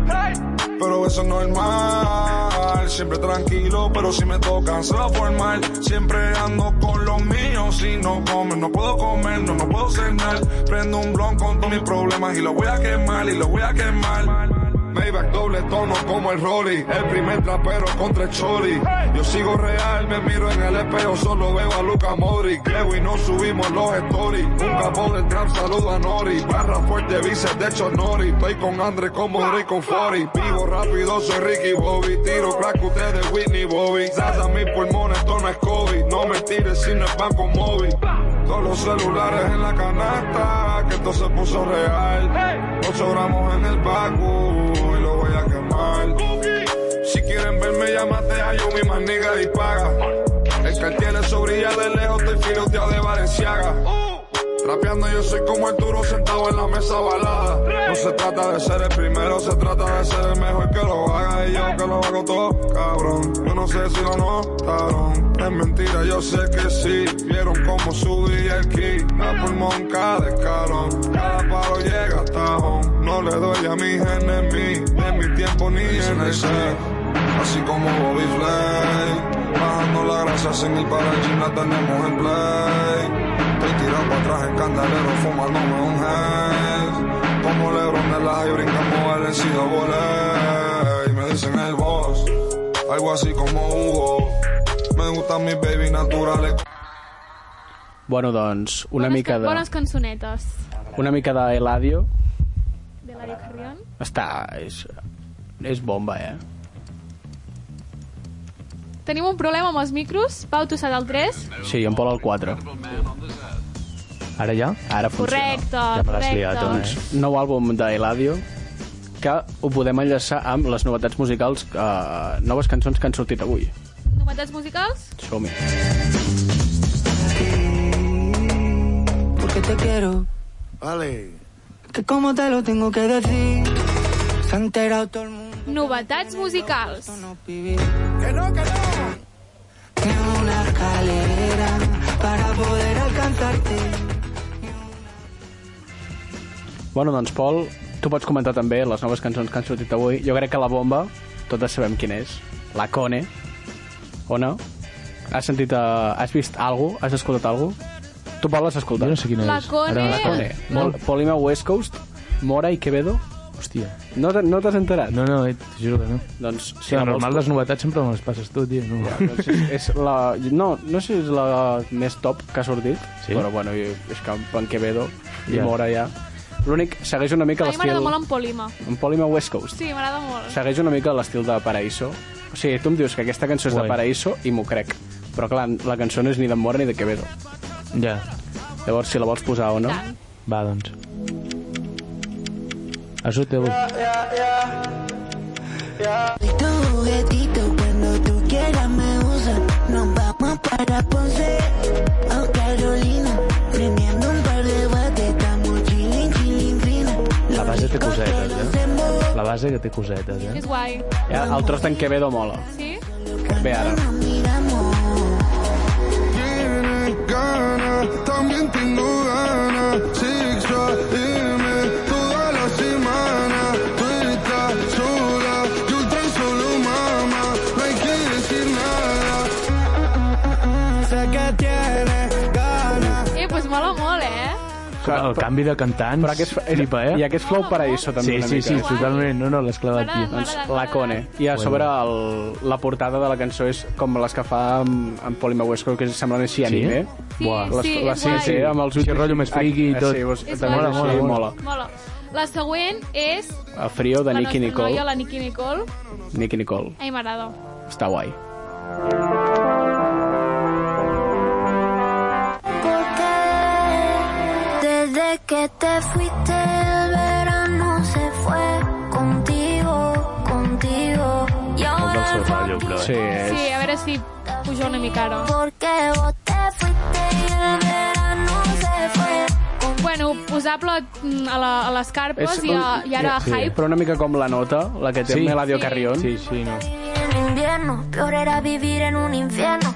pero eso es normal. Siempre tranquilo, pero si me tocan se va a formar. Siempre ando con los míos, si no comen no puedo comer, no, no puedo cenar. Prendo un blon con todos mis problemas y lo voy a quemar, y lo voy a quemar. Maybach doble tono como el Rory, el primer trapero contra el Chori. Yo sigo real, me miro en el espejo, solo veo a Luca Modric. Leo y no subimos los stories. Un capo del trap, saludo a Nori. Barra fuerte, bíceps de hecho Nori. Estoy con Andre como Drake con Fori. Vivo rápido, soy Ricky Bobby. Tiro crack ustedes Whitney Bobby. Zaza mis pulmones, esto no es COVID. No me tires si no es banco móvil. Todos los celulares en la canasta, que esto se puso real. 8 gramos en el lo Si quieren verme, llámate a yo, mi maniga y paga. El cartier eso brilla de lejos, estoy filoteado de Valenciaga. Rapeando yo soy como el duro sentado en la mesa balada. No se trata de ser el primero, se trata de ser el mejor que lo haga y yo que lo hago todo, cabrón. Yo no sé si lo notaron, es mentira, yo sé que sí. Vieron cómo subí el ki, a pulmón cada escalón. Cada palo llega hasta home. No le doy a mis enemigos, en mi tiempo ni en el set. Así como Bobby Flay, bajando la grasa sin ir para el la tenemos en play. Estoy tirado para atrás en candelero, fumándome un head. Como Lebron de la y brincamos Valencido volé. Y me dicen el boss, algo así como Hugo. Me gustan mis baby naturales. Bueno, doncs, una bones, mica de... Bones cançonetes. Una mica de Eladio, Eladio Carrion. Està... És, és bomba, eh? Tenim un problema amb els micros. Pau, tu saps el 3? Sí, i en Pol al 4. Ara ja? Ara funciona. Correcte, Ja me l'has correcte. liat, home. Doncs, nou àlbum d'Eladio que ho podem enllaçar amb les novetats musicals, eh, noves cançons que han sortit avui. Novetats musicals? Som-hi. Porque te quiero. Vale. Que como te lo tengo que decir. Se ha enterado todo el mundo. Novetats musicals. Que no, que no. Alcanzarte. Bueno, doncs, Pol, tu pots comentar també les noves cançons que han sortit avui. Jo crec que la bomba, totes sabem quin és. La Cone. O no? Has sentit... Uh, has vist alguna Has escoltat alguna Tu, Pol, l'has escoltat? Jo no sé quina La és. Cone. Ara La Cone. No. Pol, Polima West Coast, Mora i Quevedo. Hòstia. No te- no t'has enterat? No, no, eh, t'ho juro que no. Doncs, Sí, si la vols normal, les novetats sempre me les passes tu, tio. No. Ja, doncs és, és la, no, no sé si és la més top que ha sortit, Sí? però bueno, i- és que en Quevedo i Ja. Mora ja. L'únic, segueix una mica A mi m'agrada molt en Polima. En Polima West Coast. Sí, m'agrada molt. Segueix una mica l'estil de Paraíso. O sigui, tu em dius que aquesta cançó és de Guai. Paraíso i m'ho crec. Però clar, la cançó no és ni de Mora ni de Quevedo. Ja. Llavors, si la vols posar o no... Tant. Va, doncs. Això té... Tu juguetito cuando tú quieras me usas. Nos vamos para Ponce o Carolina. Prendiendo un par de bates, estamos chilling, chilling, fina. La base té cosetes, eh? La base que té cosetes, eh? És guai. Ja, el tros d'en Quevedo mola. Sí? Bé, ara. Ganas, también tengo El canvi de cantants Però aquest, és, flipa, eh? I aquest flow Paraíso també Sí, una sí, mica. sí, totalment. No, no, l'has clavat, tio. Doncs la Cone. I a sobre el, la portada de la cançó és com les que fa amb, amb Polima West Coast, que semblen així anime. Sí, Buah. Les, sí, les, guai. sí, amb els Sí, rotllo més friki i Ah, tot. Sí, vos, És també guai. és Mola, mola, mola. Mola. La següent és El frio de la Nicky nostra Nicole. noia, la Nicky Nicole. Nicky Nicole. A mi m'agrada. Està guai. Porque desde que te fuiste el verano se fue contigo, contigo. Y ahora. Sí, Eh? és... Sí, a veure si puja una mica ara. Porque vos te fuiste y el verano se fue contigo. Bueno, posable mm, a, la, a les carpes i, a, i ara sí. hype. Però una mica com la nota, la que té Sí. sí. Eladio Sí. Carrión. Sí, sí, no. Vivir en invierno, peor era vivir en un infierno.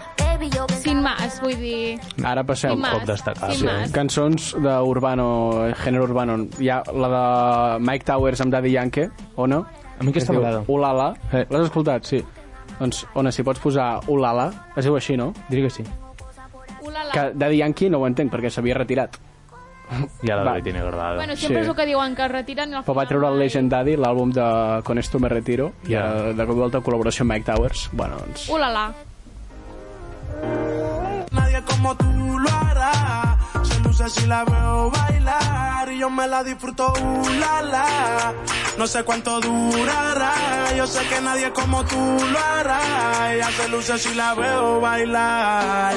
Sin más, vull dir... Ara passem. Sin más. cop destacable. Sin Sí. más. Cançons d'urbano, gènere urbano. Hi ha la de Mike Towers amb Daddy Yankee, o no? A mi aquesta m'agrada. Ulala. Eh. L'has escoltat? Sí. Doncs, Ona, si pots posar Ulala, es diu així, no? Diria que sí. Ulala. Que Daddy Yankee no ho entenc, perquè s'havia retirat. Ja la Va. tiene grabada. Bueno, sempre Sí. és el que diuen, que es retiren i al Però va treure el. Legend Daddy, l'àlbum de Con esto me retiro, i Ja. ara de cop i volta col·laboració amb Mike Towers. Bueno, doncs... Ulala. Nadie como tú lo hará. Se luce si la veo bailar y yo me la disfruto, uh, la, la. No sé cuánto durará. Yo sé que nadie como tú lo hará. Ella se luce si la veo bailar.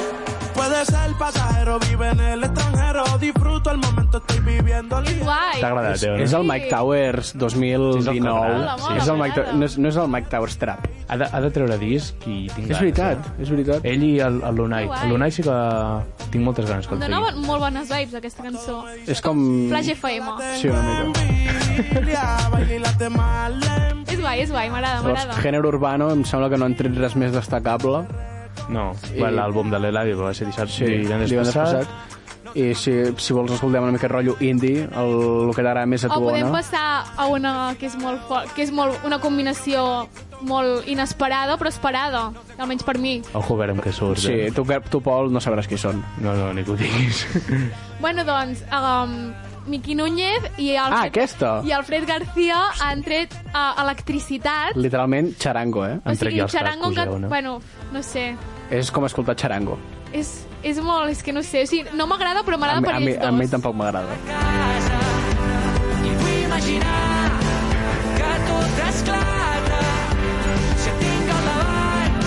Puede ser pasajero, vive en el extranjero. Disfruto el momento, estoy viviendo És guai. T'ha agradat, Teo, És no? el Mike Towers 2019. Mola, mola, és el Mike, no, és, no és el Mike Towers Trap. Ha de, ha de treure disc i tinc És ganes, veritat, Eh? és veritat. Ell i el, el Lunai. Guai. El Lunai sí que tinc moltes ganes que Em el donava tregui. molt bones vibes, aquesta cançó. És com... Flash FM. Sí, una mica. És guai, és guai, m'agrada, Llavors, m'agrada. gènere urbano, em sembla que no han tret res més destacable. No, I- I... l'àlbum de l'Eladio que va ser dissabte Sí, divendres, divendres passat. passat. I si, si vols escoltem una mica rotllo indie, el, el que t'agrada més a O tu, podem no? passar a una que és molt fort, que és molt, una combinació molt inesperada, però esperada, almenys per mi. Ojo, a veure amb què surt. Sí, eh? tu, tu, Pol, no sabràs qui són. No, no, ni que ho diguis. Bueno, doncs, um, Miqui Núñez i Alfred, Ah, aquesta! i Alfred García han tret uh, electricitat. Literalment, charango, eh? O sigui, xarango en cascos, cat... o no? Bueno, no sé. És com escoltar charango. És, és molt... És que no sé. O sigui, no m'agrada, però m'agrada per a, mi, ells a mi dos. tampoc m'agrada. Fui a imaginar que esclata si et tinc al davant.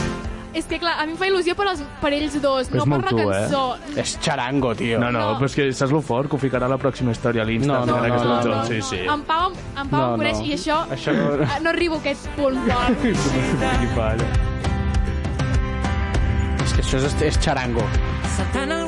És que, clar, a mi em fa il·lusió per, els, per ells dos, Però no per la tu, eh? cançó. És xarango, tio. No, no, No. però és que saps lo fort que ho ficarà a la pròxima història a l'Insta. No, no, no, aquesta no, cançó. no. Sí, sí. En Pau, em- en Pau No, em coneix no. i això... Això no- eh, no arribo a aquest punt, Pol. Qui falla. És que això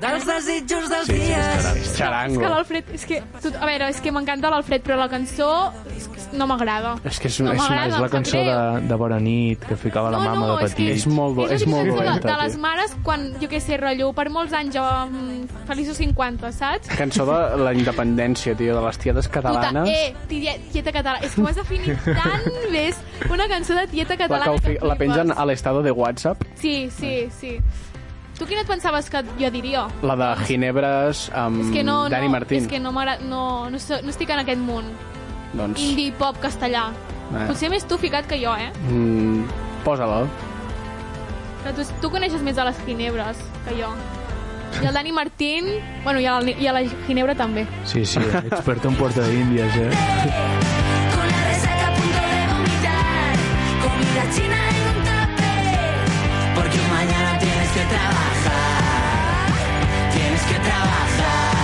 dels desitjos dels Sí, sí, és dies. xarango. És És que l'Alfred... És que, tot, a veure, és que m'encanta l'Alfred, però la cançó és que no m'agrada. És que és, No és. És la cançó de, de Bona nit que ficava la No, mama no, de és que- petit. és molt, bo, És és la molt dolenta, de, de les mares quan, jo què sé, rotllo, per molts anys jo, mm, feliços 50, saps? Cançó de la independència, tio, de les tietes Puta, catalanes. eh, tieta, tieta catalana. És que ho has definit tan bé. És una cançó de tieta la, que catalana ho fi, que la pengen a l'estado de WhatsApp, Sí, sí, sí. Tu quina et pensaves que jo diria? la de Ginebres amb és que no, Dani no, Martín. És que no, no, no, no estic en aquest món. Doncs, Indie pop castellà. Eh. Potser més tu ficat que jo, eh? mm, posa-la. Però tu, tu coneixes més a les Ginebres que jo. I el Dani Martín, bueno, i a la, i a la Ginebra també. Sí, sí, experto en Puerto de Indias, eh? Con la resaca a punto de vomitar. Comida china que trabajar. Tienes que trabajar.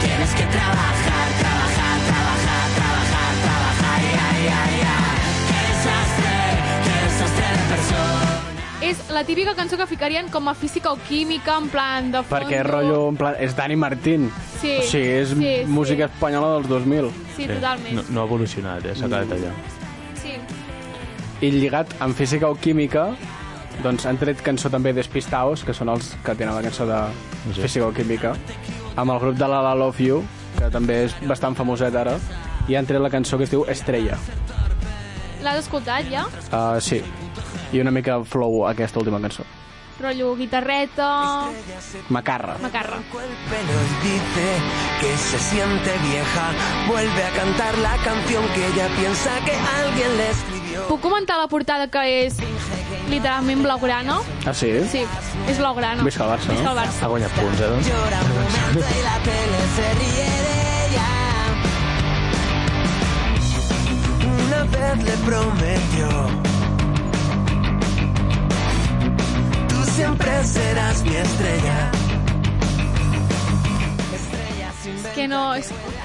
Tienes que trabajar, trabajar, trabajar, trabajar, trabajar. Ay, ay, ay, ay. Qué desastre, qué desastre de persona. És la típica cançó que ficarien com a física o química, en plan de fondo. Perquè rotllo, en plan, és Dani Martín. Sí, O sigui, és sí, sí. música espanyola dels 2000. Sí, totalment. No, no ha evolucionat, eh? S'ha quedat allà. Sí. I lligat amb física o química, doncs han tret cançó també d'Espistaos, que són els que tenen la cançó de Sí. física o química, amb el grup de la La Love You, que també és bastant famoset ara, i han tret la cançó que es diu Estrella. L'has escoltat ja? Uh, sí, i una mica flow aquesta última cançó. Rotllo guitarreta... Macarra. Macarra. el pelo y dice que se siente vieja. Vuelve a cantar la canción que ella piensa que alguien le escribió. Puc comentar la portada que és literalment blaugrana? Ah, sí? Sí, és blaugrana. Visca el Barça, Visca no? el Barça. Ha guanyat punts, eh, doncs? Llora un momento y la tele se ríe de ella. Una vez le prometió. Tú siempre serás mi estrella. Estrella sin ver. Que no,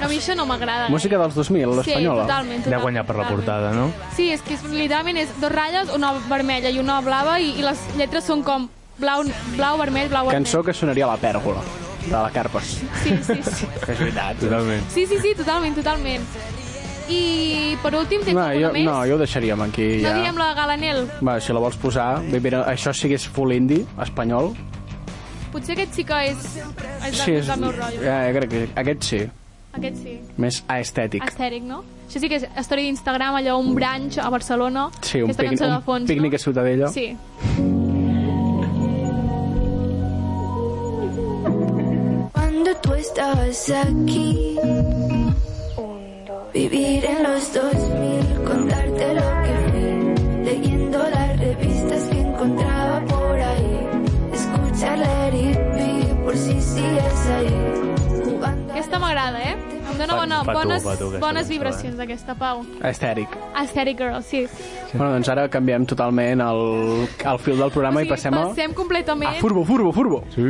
és, a mi això no m'agrada. Música dels 2000, Sí, l'espanyola. totalment, Ja ha totalment. guanyat per la totalment. portada, no? Sí, és que és, literalment és dos ratlles, una vermella i una blava, i, i les lletres són com blau, blau vermell, blau vermell. Cançó que sonaria a la pèrgola, de la Carpes. Sí, sí, sí. És veritat. Totalment. Sí, sí, sí, totalment, totalment. I per últim tens No, alguna jo, més? no, jo ho deixaríem aquí. No ja. direm la Galanel. Va, si la vols posar, bé, mira, això sí que és full indie, espanyol. Potser aquest sí que és, és, Sí, és, del meu rotllo. ja, crec que aquest sí, Aquest sí. més aestètic. Estèric, no? Això sí que és història d'Instagram, allò, un branch a Barcelona. Sí, un, de un fons, pícnic no? a Ciutadella. Sí. Cuando tú estabas aquí, vivir en los 2000, contarte lo que fui, leyendo las revistas que encontraba por ahí, escuchar la por si sigues ahí. Aquesta m'agrada, eh? Em dona Pa- bona, pa tu, bones, pa tu, aquesta bones cançó, vibracions, aquesta, Pau. Aestèric. Aesthetic Girl, sí. Bueno, doncs ara canviem totalment el, el fil del programa o i passem a... passem completament. A Furbo, Furbo, Furbo! Sí.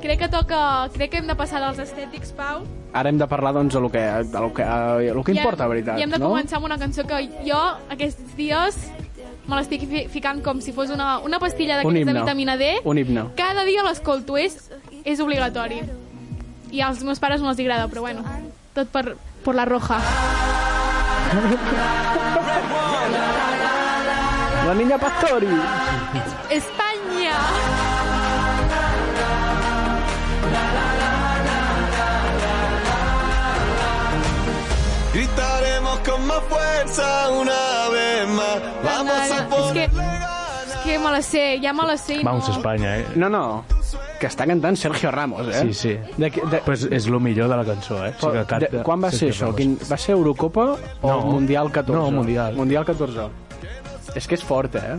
Crec que toca... Crec que hem de passar dels estètics, Pau. Ara hem de parlar, doncs, de lo que, de lo que, de lo que importa, hem- veritat, I hem de no? començar amb una cançó que jo, aquests dies, me l'estic fi- ficant com si fos una, una pastilla Un d'aquestes de himne. vitamina D. Un himne. Cada dia l'escolto, és, és obligatori. I als meus pares no els agrada, però bueno, tot per, per la roja. La niña Pastori! Espanya! Gritaremos con más fuerza una vez más. Vamos a por que, és que me la sé, ja me la sé Vamos no... Espanya, eh? No, no, que està cantant Sergio Ramos, eh? Sí, sí. De, de, Pues és el millor de la cançó, eh? Sigui que canta de, quan va ser Sergio això? Ramos. Quin, va ser Eurocopa o No. Mundial 14? No, Mundial. Mundial 14. És que és fort, eh?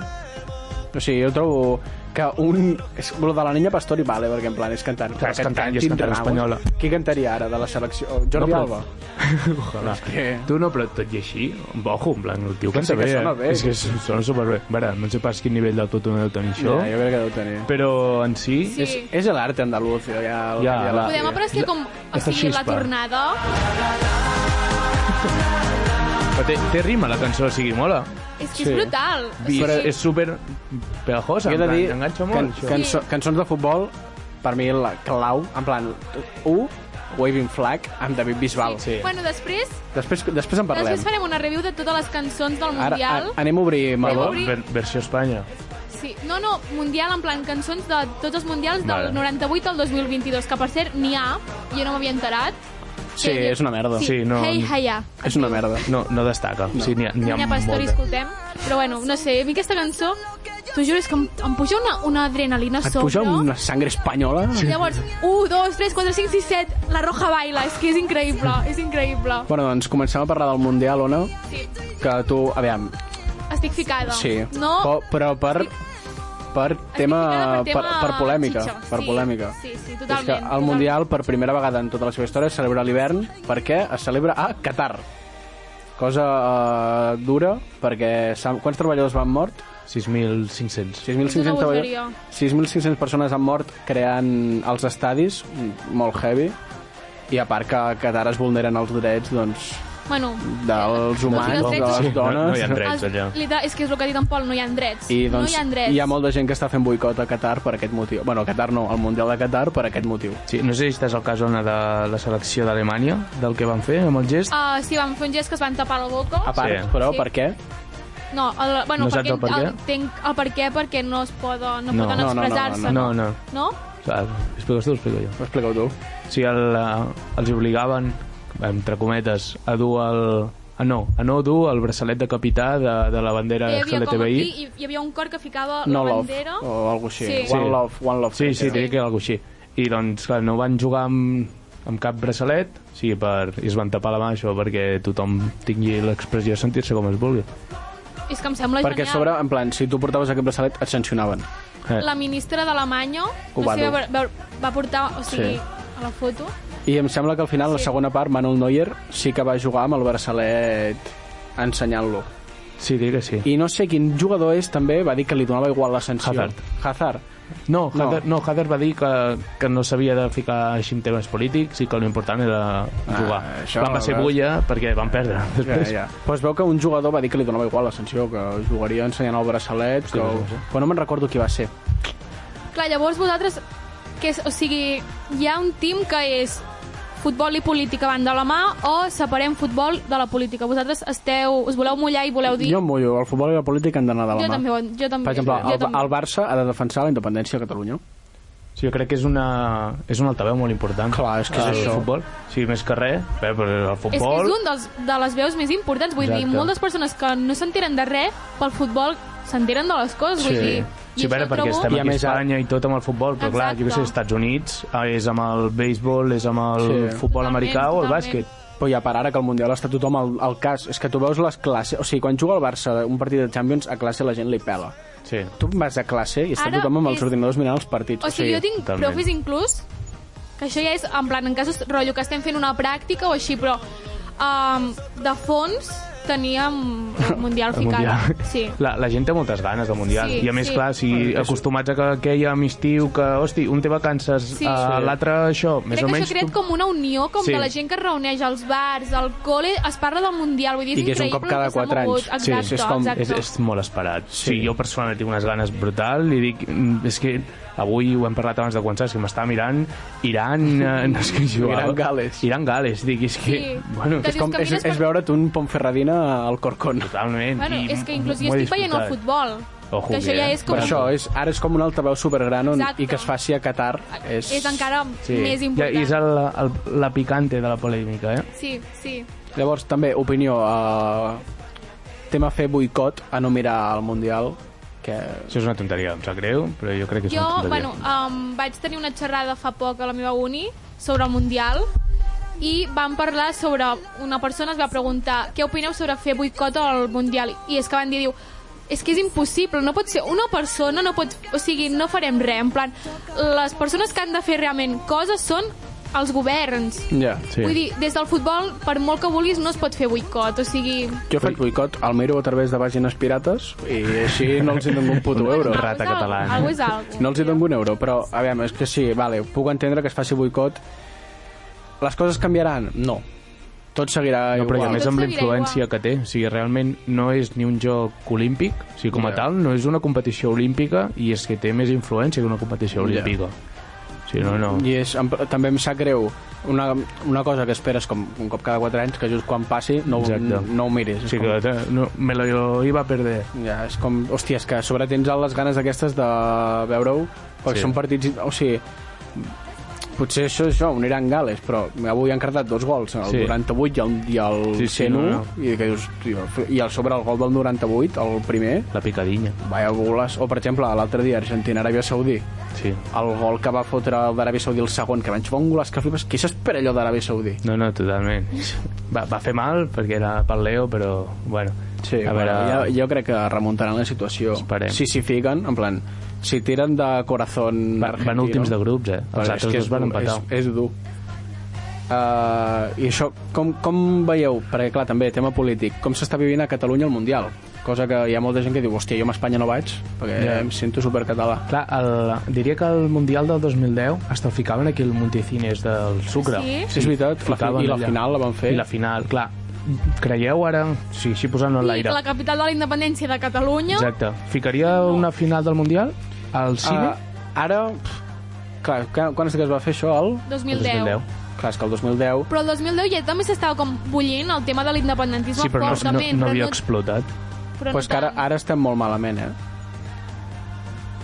O sigui, jo trobo... que un... És, lo de la niña Pastori vale, perquè en plan és cantant. Clar, és Que cantant i és cantant espanyola. Qui cantaria ara de la selecció? Jordi No, però- Alba? Ojalà. que- Tu no, però tot i així, ojo, en plan, el tio Que canta sí que bé. sona eh? bé. És que sona superbé. A veure, no sé pas quin nivell d'autotune deu tenir això, Ja, jo crec que deu tenir. però en si... Sí. És, és l'arte andaluz, ja, ja, Ja, que la- la- Podem apreciar com... O sigui, la tornada... Però té, té rima la cançó, o sigui, mola. És que Sí. és brutal. Sí, és, sí. és super pegajosa, Jo he en de plan, dir, enganxa can, molt, això. cançó, cançons de futbol, per mi la clau, en plan, u, Waving Flag, amb David Bisbal. Sí. Bueno, després, Després, després en parlem. després farem una review de totes les cançons del Ara, Mundial. a, anem a obrir meló. obrir- Ver, versió Espanya. Sí. No, no, Mundial en plan cançons de tots els Mundials del Vale. 98 al 2022, que per cert n'hi ha, jo no m'havia enterat. Sí, és una merda. Sí, Sí, no- Hey. És una merda. No, no destaca. No. Sí, n'hi ha, ha ha Pastori, escoltem. Però bueno, no sé, a mi aquesta cançó, t'ho juro, és que em, em puja una, una adrenalina a Et sobre. puja una sangre espanyola? I llavors, 1, 2, 3, 4, 5, 6, 7, la Roja baila, és que és increïble, és increïble. Bueno, doncs comencem a parlar del Mundial, Ona, Sí, que tu, aviam, estic ficada. sí, No, però, però per, per tema, per per, tema per polèmica, xitxa, per sí, polèmica. sí, sí, És que totalment, el totalment. Mundial, per primera vegada en tota la seva història, es celebra l'hivern perquè es celebra a Qatar. Cosa uh, dura, perquè quants treballadors van mort? 6.500. 6.500 És una treballadors. bogeria. 6.500 persones han mort creant els estadis, molt heavy, i a part que a Qatar es vulneren els drets doncs, Bueno, dels humans, els de les Sí, no- dones... no hi ha drets. els, allà. literal, és que és el que ha dit en Pol, no hi ha drets. I doncs, no hi ha drets. hi ha molta gent que està fent boicot a Qatar per aquest motiu. Bueno, a Qatar no, al Mundial de Qatar per aquest motiu. Sí, no sé si estàs al cas, Ona, de la selecció d'Alemanya, del que van fer amb el gest. Uh, sí, van fer un gest que es van tapar la boca. A part, Sí. però, Sí. per què? No, el, bueno, No saps perquè el per què? El, tenc el per què perquè no es poden, no, No. poden No, no, no, expressar-se, No, no. no? Clar, expliques tu explico jo? Ho expliqueu tu. Sí, el, eh, els obligaven, entre cometes, a dur el... A no, a no dur el braçalet de capità de, de la bandera Hi havia com LGTBI. aquí, hi, hi havia un cor que ficava No la love, bandera. o alguna així. Sí. One Sí. love, one love. Sí, crec sí, que diria era. que era alguna així. I doncs, clar, no van jugar amb, amb cap braçalet, sí, per, i es van tapar la mà, això, perquè tothom tingui l'expressió de sentir-se com es vulgui. És que em sembla Perquè genial. sobre, en plan, si tu portaves aquest braçalet, et sancionaven. Eh. La ministra d'Alemanya, no va sé, va, va, va portar, o sigui, Sí. a la foto... I em sembla que al final, la Sí. segona part, Manuel Neuer sí que va jugar amb el braçalet ensenyant-lo. Sí, diria que sí. I no sé quin jugador és, també, va dir que li donava igual la sanció. Hazard. Hazard. No, No. Hader, no, Hader va dir que, que no s'havia de ficar així en temes polítics i que l'important era jugar. Ah, això, Van va ser veus? bulla perquè van perdre Ja, després. ja. Però es veu que un jugador va dir que li donava igual la sanció, que jugaria ensenyant el braçalet, que... no sé. Però no me'n recordo qui va ser. Clar, llavors vosaltres, que és, o sigui, hi ha un team que és futbol i política van de la mà o separem futbol de la política. Vosaltres esteu, us voleu mullar i voleu dir... Jo em mullo, el futbol i la política han d'anar de la jo mà. també, jo també. Per exemple, jo el, també. el Barça ha de defensar la independència de Catalunya. Sí, jo crec que és una, és un altaveu molt important. Clar, és que és el això. futbol. Sí, més que res, bé, però el És que futbol... és un dels, de les veus més importants. Vull dir, Exacte. moltes persones que no s'enteren de res pel futbol s'enteren de les coses. Vull Sí. dir, Sí, a veure, perquè trobo- estem I aquí a més, Espanya i tot amb el futbol, però clar, jo que sé, Exacte. als Estats Units eh, és amb el béisbol, és amb el Sí. futbol Totalment, americà o el totalment. bàsquet. Però ja per ara que el Mundial està tothom al, al cas. És que tu veus les classes... O sigui, quan juga el Barça un partit de Champions, a classe la gent li pela. Sí. Tu vas a classe i està Ara tothom amb els és- ordinadors mirant els partits. O sigui, jo tinc totalment. profes inclús que això ja és en plan en casos rotllo que estem fent una pràctica o així, però um, de fons teníem el Mundial El ficat. Mundial. Sí. La, la gent té moltes ganes del Mundial. Sí, I a més, sí. clar, si acostumats a que, que hi ha estiu, que, hosti, un té vacances, Sí. uh, l'altre això, més Crec o que menys... això crea tu- com una unió, com Sí. de la gent que es reuneix als bars, al col·le, es parla del Mundial, vull dir, és I que és un cop cada el que s'ha quatre anys. mogut. Sí, Exacte, és com- exacte. És, és molt esperat. Sí. Sí. sí, jo personalment tinc unes ganes brutal i dic, mm, és que avui ho hem parlat abans de començar, és que m'està mirant Iran, eh, no és que jugava. Iran Gales. Iran Gales, dic, és que... Sí. Bueno, Que És, com, és, mires és per- veure't un Ponferradina al Corcón. totalment. Bueno, i és que inclús jo estic veient el futbol. Ojo, que això ja és com... Per això, és, ara és com un altaveu supergran on, Exacte. i que es faci a Qatar. És, És encara Sí. més Ja, important. I és el, el, la picante de la polèmica, eh? Sí, sí. Llavors, també, opinió, uh, tema fer boicot a no mirar el Mundial, que... Això és una tonteria, em sap greu, però jo crec que és Jo, una tonteria. bueno, um, vaig tenir una xerrada fa poc a la meva uni sobre el Mundial i vam parlar sobre... Una persona es va preguntar què opineu sobre fer boicot al Mundial i és que van dir, diu, és que és impossible, no pot ser una persona, no pot, o sigui, no farem res, en plan, les persones que han de fer realment coses són els governs. Ja. Sí. Vull dir, des del futbol, per molt que vulguis, no es pot fer boicot, o sigui... Jo faig boicot al miro a través de pàgines pirates i així no els hi dono un puto euro. Rata catalana. Algo és algo. No els hi dono un euro, però, a veure, és que sí, vale, puc entendre que es faci boicot. Les coses canviaran? No. Tot seguirà No, però i a igual. més amb la influència que té. O sigui, realment no és ni un joc olímpic, o sigui, com a tal, no és una competició olímpica i és que té més influència que una competició olímpica. O sigui, no, no. I és, em, també em sap greu una, una cosa que esperes com un cop cada 4 anys, que just quan passi no, no, no ho miris. Sigui, com, que no, me lo iba a perder. ja, és com, hòstia, és que a sobre tens les ganes aquestes de veure-ho, perquè Sí. són partits... O sigui, potser això és això, un Iran Gales, però avui han cardat dos gols, el Sí. 98 i el, i el Sí, sí, 101, no, no. i, que dius, tio, i al sobre el gol del 98, el primer, La picadinya. vaya goles. O, per exemple, l'altre dia, Argentina-Aràbia Saudí, Sí. el gol que va fotre el d'Aràbia Saudí el segon, que van jugar un golaç que flipes, qui s'espera allò d'Aràbia Saudí? No, no, totalment. Va, va fer mal perquè era pel Leo, però, bueno, Sí, a veure... jo, jo crec que remuntaran la situació. Esperem. Si s'hi fiquen, en plan, si tiren de corazón Va, van últims de grups, eh? Els Però altres que dos van empatar. És, és dur. Uh, I això, com, com veieu? Perquè, clar, també, tema polític. Com s'està vivint a Catalunya el Mundial? Cosa que hi ha molta gent que diu, hòstia, jo a Espanya no vaig, perquè Ja. em sento supercatalà. Clar, el, diria que el Mundial del 2010 hasta el ficaven aquí el Multicines del Sucre. Sí? Sí, és veritat, la, ficaven i la allà. final la van fer. I la final, clar. Creieu ara, sí, així posant-ho en l'aire, la capital de la independència de Catalunya... exacte, ficaria una final del Mundial al cine? Uh, ara, clar, quan, quan és que es va fer això? El? 2010. 2010. Clar, és que el 2010 Però el 2010 ja també s'estava com bullint el tema de l'independentisme Sí, però no, no, no però havia explotat. però pues que ara, tant. ara estem molt malament, eh?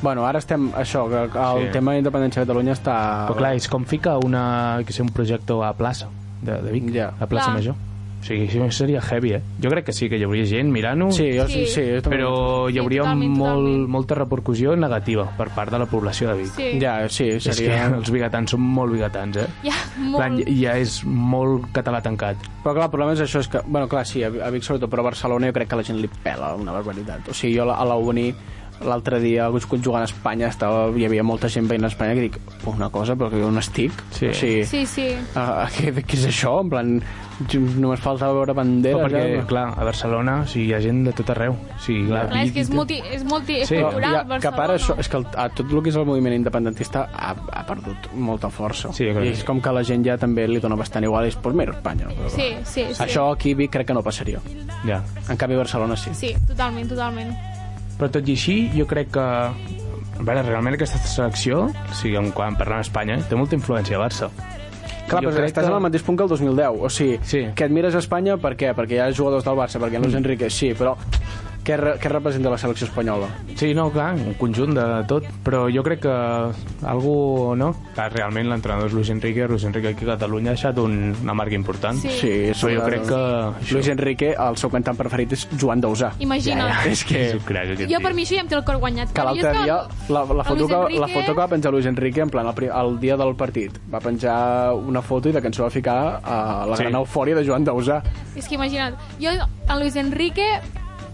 Bueno, ara estem... Això, que el Sí. tema d'independència de Catalunya està... Però clar, és com fica una, que sé, un projecte a plaça de, de Vic, Ja. a plaça Clar. Major. O sigui, això seria heavy, eh? Jo crec que sí, que hi hauria gent mirant-ho, Sí, jo, sí, Sí. sí, jo també- però hi Sí, hauria totalment, molt, totalment. molta repercussió negativa per part de la població de Vic. Sí, Ja, sí, És que seria... els bigatans són molt bigatans, eh? ja, molt. Plan, ja és molt català tancat. Però clar, el problema és això, és que... Bueno, clar, sí, a a Vic sobretot, però a Barcelona jo crec que la gent li pela una barbaritat. O sigui, jo a la uni l'altre dia jugant a Espanya estava, hi havia molta gent veient a Espanya que dic, una cosa, però que on estic? Sí. O sigui, Sí, sí. uh, què, què és això? En plan, només falta veure banderes. Però perquè, eh? clar, a Barcelona o sigui, hi ha gent de tot arreu. O sigui, clar, Clar, és que és, multi, és Sí, multicultural, Però, ja, que a part això, Barcelona. és que el, a tot el que és el moviment independentista ha, ha perdut molta força. Sí, I que és com que la gent ja també li dona bastant igual, és pues mira, Espanya. Però, Sí, sí, sí. Això aquí Vic crec que no passaria. Ja. En canvi, a Barcelona sí. Sí, totalment, totalment. Però tot i així, jo crec que... A veure, realment aquesta selecció, o sigui, quan parlem d'Espanya, té molta influència a Barça. Clar, però estàs que- en el mateix punt que el 2010. O sigui, Sí. que admires Espanya per què? Perquè hi ha jugadors del Barça, perquè en Luis Enrique sí, però què, re, què representa la selecció espanyola? Sí, no, clar, un conjunt de tot, però jo crec que algú, no? Clar, realment l'entrenador és Luis Enrique, Luis Enrique aquí a Catalunya ha deixat un, una marca important. Sí. Sí, Però jo crec que... Això, Luis Enrique, el seu cantant preferit és Joan Dausà. Imagina't. ja, És que... és crac, aquest Jo per mi això ja em té el cor guanyat. Que l'altre dia, la, la, foto que, Enrique- la foto que va penjar Luis Enrique, en plan, el, el dia del partit, va penjar una foto i la cançó va ficar a la Sí. gran eufòria de Joan Dausà. És que imagina't, jo, el Luis Enrique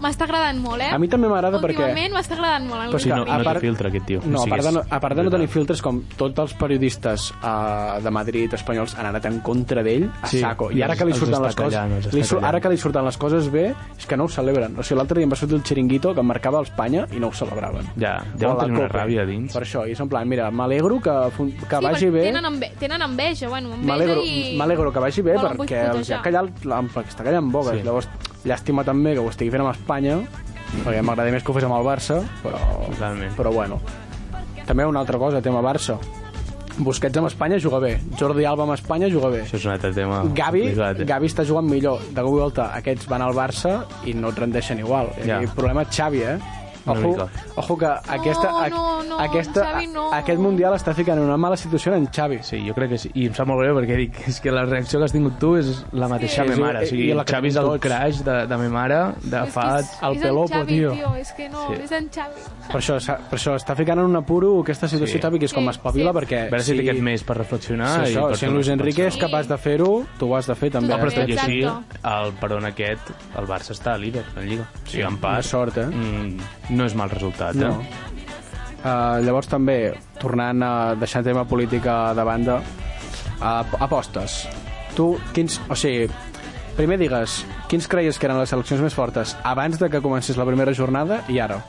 m'està agradant molt, eh? A mi també m'agrada perquè... Últimament m'està agradant molt, el Però sí, no, no part- té filtre, aquest tio. No, O a part, de no, a part de no tenir filtres, com tots els periodistes uh, de Madrid espanyols han anat en contra d'ell a Sí, saco. i ara que li els surten les coses... callant, Li sur, ara que li surten les coses bé, és que no ho celebren. O sigui, l'altre dia em va sortir el xiringuito que em marcava l'Espanya i no ho celebraven. Ja, deuen la tenir una Copa. ràbia dins. Per això, i és en plan, mira, m'alegro que, fun- que sí, vagi bé... Tenen, enve tenen enveja, bueno, enveja i... m'alegro que vagi bé perquè els ha callat, està callant bogues. Sí. Llavors, llàstima també que ho estigui fent amb Espanya, perquè m'agradaria més que ho fes amb el Barça, però, Totalment. però bueno. També una altra cosa, tema Barça. Busquets amb Espanya juga bé. Jordi Alba amb Espanya juga bé. Això és un altre tema Gavi, complicat? Gavi està jugant millor. De cop i volta, aquests van al Barça i no et rendeixen igual. Ja. I el problema és Xavi, eh? Una Ojo, mica. ojo que aquesta, No, a- no, no, aquesta, Xavi, no. a- aquest Mundial està ficant en una mala situació en Xavi. Sí, jo crec que sí. I em sap molt greu perquè dic, és que la reacció que has tingut tu és la mateixa Sí, sí, sí, me mare. O sigui, i la Xavi és el tots. crash de, de me mare, de És fa... és, el és Pelopo, en Xavi, tio. tio. És que no, Sí. és en Xavi. Per això, per això està ficant en un apuro aquesta situació Sí. Xavi, que és com Sí, espavila, sí. perquè... A veure si té aquest mes per reflexionar. Sí, i això, per si en Luis Enrique és capaç de fer-ho, tu ho has de fer també. No, però tot i així, el peron aquest, el Barça està líder en Lliga. O sigui, en part, sort, eh? mm, no és mal resultat, No. eh? Uh, llavors també, tornant a deixar el tema política de banda, uh, apostes. Tu, quins... O sigui, primer digues, quins creies que eren les seleccions més fortes abans de que comencés la primera jornada i ara?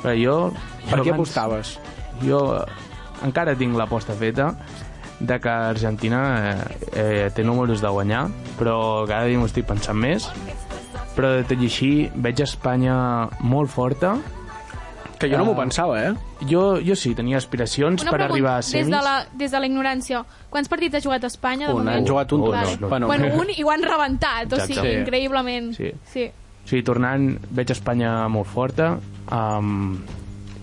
Però jo... Per jo què abans- apostaves? Jo eh, encara tinc l'aposta feta de que Argentina eh, eh, té números de guanyar, però cada dia m'ho estic pensant més. Però de tot i així veig Espanya molt forta. Que jo no m'ho Ah. pensava, eh? Jo, jo sí, tenia aspiracions Una per pregunta, arribar a des semis. de, la, des de la ignorància, quants partits ha jugat Espanya de Un, moment? han jugat un Oh, no, no. Bueno, Bueno, un i ho han rebentat, o sigui, Sí. increïblement. Sí. sí. O sigui, tornant, veig Espanya molt forta. Um,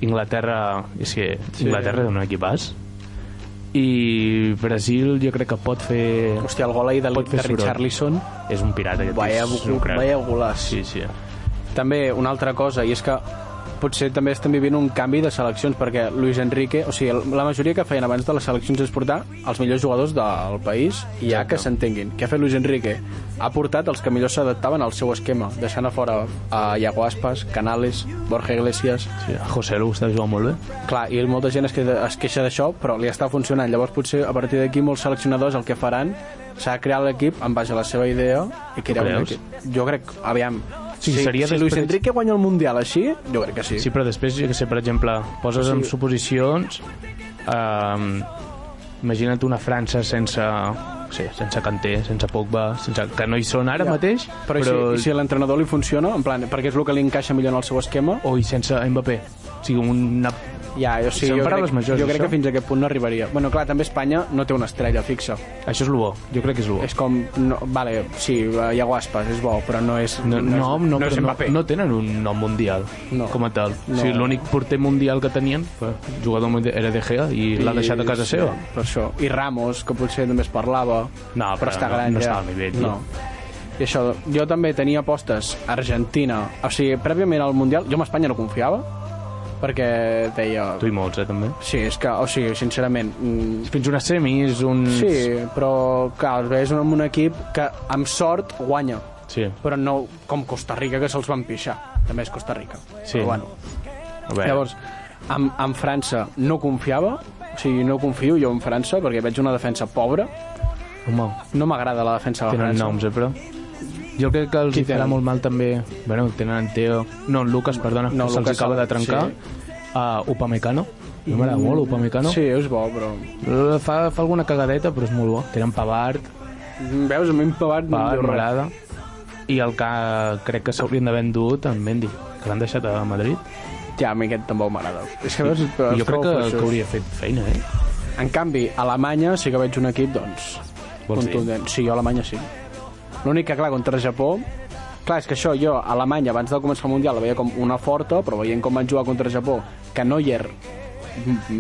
Inglaterra, és que Sí. Inglaterra és un equipàs. I Brasil jo crec que pot fer... Hòstia, el gol ahir de, de. Richarlison, És un pirata aquest vaya, és vaya golaç. Sí, sí. També una altra cosa, i és que potser també estem vivint un canvi de seleccions, perquè Luis Enrique, o sigui, la majoria que feien abans de les seleccions és portar els millors jugadors del país i ja que s'entenguin. Què ha fet Luis Enrique? Ha portat els que millor s'adaptaven al seu esquema, deixant a fora a Iago Aspas, Canales, Borja Iglesias... sí. José Lu està jugant molt bé. Clar, i molta gent es, queda, es queixa d'això, però li està funcionant. Llavors potser a partir d'aquí molts seleccionadors el que faran serà crear l'equip en base a la seva idea i crear un equip. Jo crec, aviam, Sí, si, seria si Luis després- Enrique guanya el Mundial així, jo crec que sí. Sí, però després, jo que sé, per exemple, poses Sí. en suposicions... Um, imagina't una França sense, sé, sense Kanté, sense Pogba, sense, que no hi són ara Ja. mateix, Però, però... I si, si l'entrenador li funciona, en plan, perquè és el que li encaixa millor en el seu esquema, o i sense Mbappé. O sigui, una... ja, o sigui, jo, crec, majors, jo crec això. que fins a aquest punt no arribaria. Bueno, clar, també Espanya no té una estrella fixa. Això és el bo, jo crec que és el bo. És com, no, vale, sí, hi ha Aspas, és bo, però no és, No, no, no, és, no, és però no, no tenen un nom mundial No. com a tal. No. O sigui, L'únic porter mundial que tenien, pues, jugador era De Gea i l'ha deixat a casa sí, seva. Per això. I Ramos, que potser també es parlava, No, però, però està no- gran no ja. està al nivell, No. I això, jo també tenia apostes a Argentina. O sigui, prèviament al Mundial, jo amb Espanya no confiava, perquè deia... Tu i molts, eh, també. Sí, és que, o sigui, sincerament... mm, Fins una semis, un... Sí, però, clar, els veus amb un equip que, amb sort, guanya. Sí. Però no com Costa Rica, que se'ls van pixar. També és Costa Rica. Sí. Però, bueno. A veure, Llavors, amb, amb França no confiava, o sigui, no confio jo en França, perquè veig una defensa pobra. home, No m'agrada la defensa de tenen França. noms, eh, però... Jo crec que els farà molt mal també... Bueno, tenen en Teo... No, en Lucas, perdona, No, que se'ls acaba de trencar. sí. Uh, Upamecano. No m'agrada molt, Upamecano. Sí, és bo, però... Fa, fa alguna cagadeta, però és molt bo. Tenen Pavard, Veus, a mi Pavard no em Pavard diu res. m'agrada. I el que crec que s'haurien d'haver endut, en Mendy, que l'han deixat a Madrid. Ja, a mi aquest tampoc m'agrada. És que veus, però jo crec que, que hauria fet feina, eh? En canvi, a Alemanya sí que veig un equip, doncs, Vols dir? contundent. Sí, jo a Alemanya sí. L'únic que, clar, contra Japó... Clar, és que això, jo, a Alemanya, abans de començar el Mundial, la veia com una forta, però veient com van jugar contra Japó, que Neuer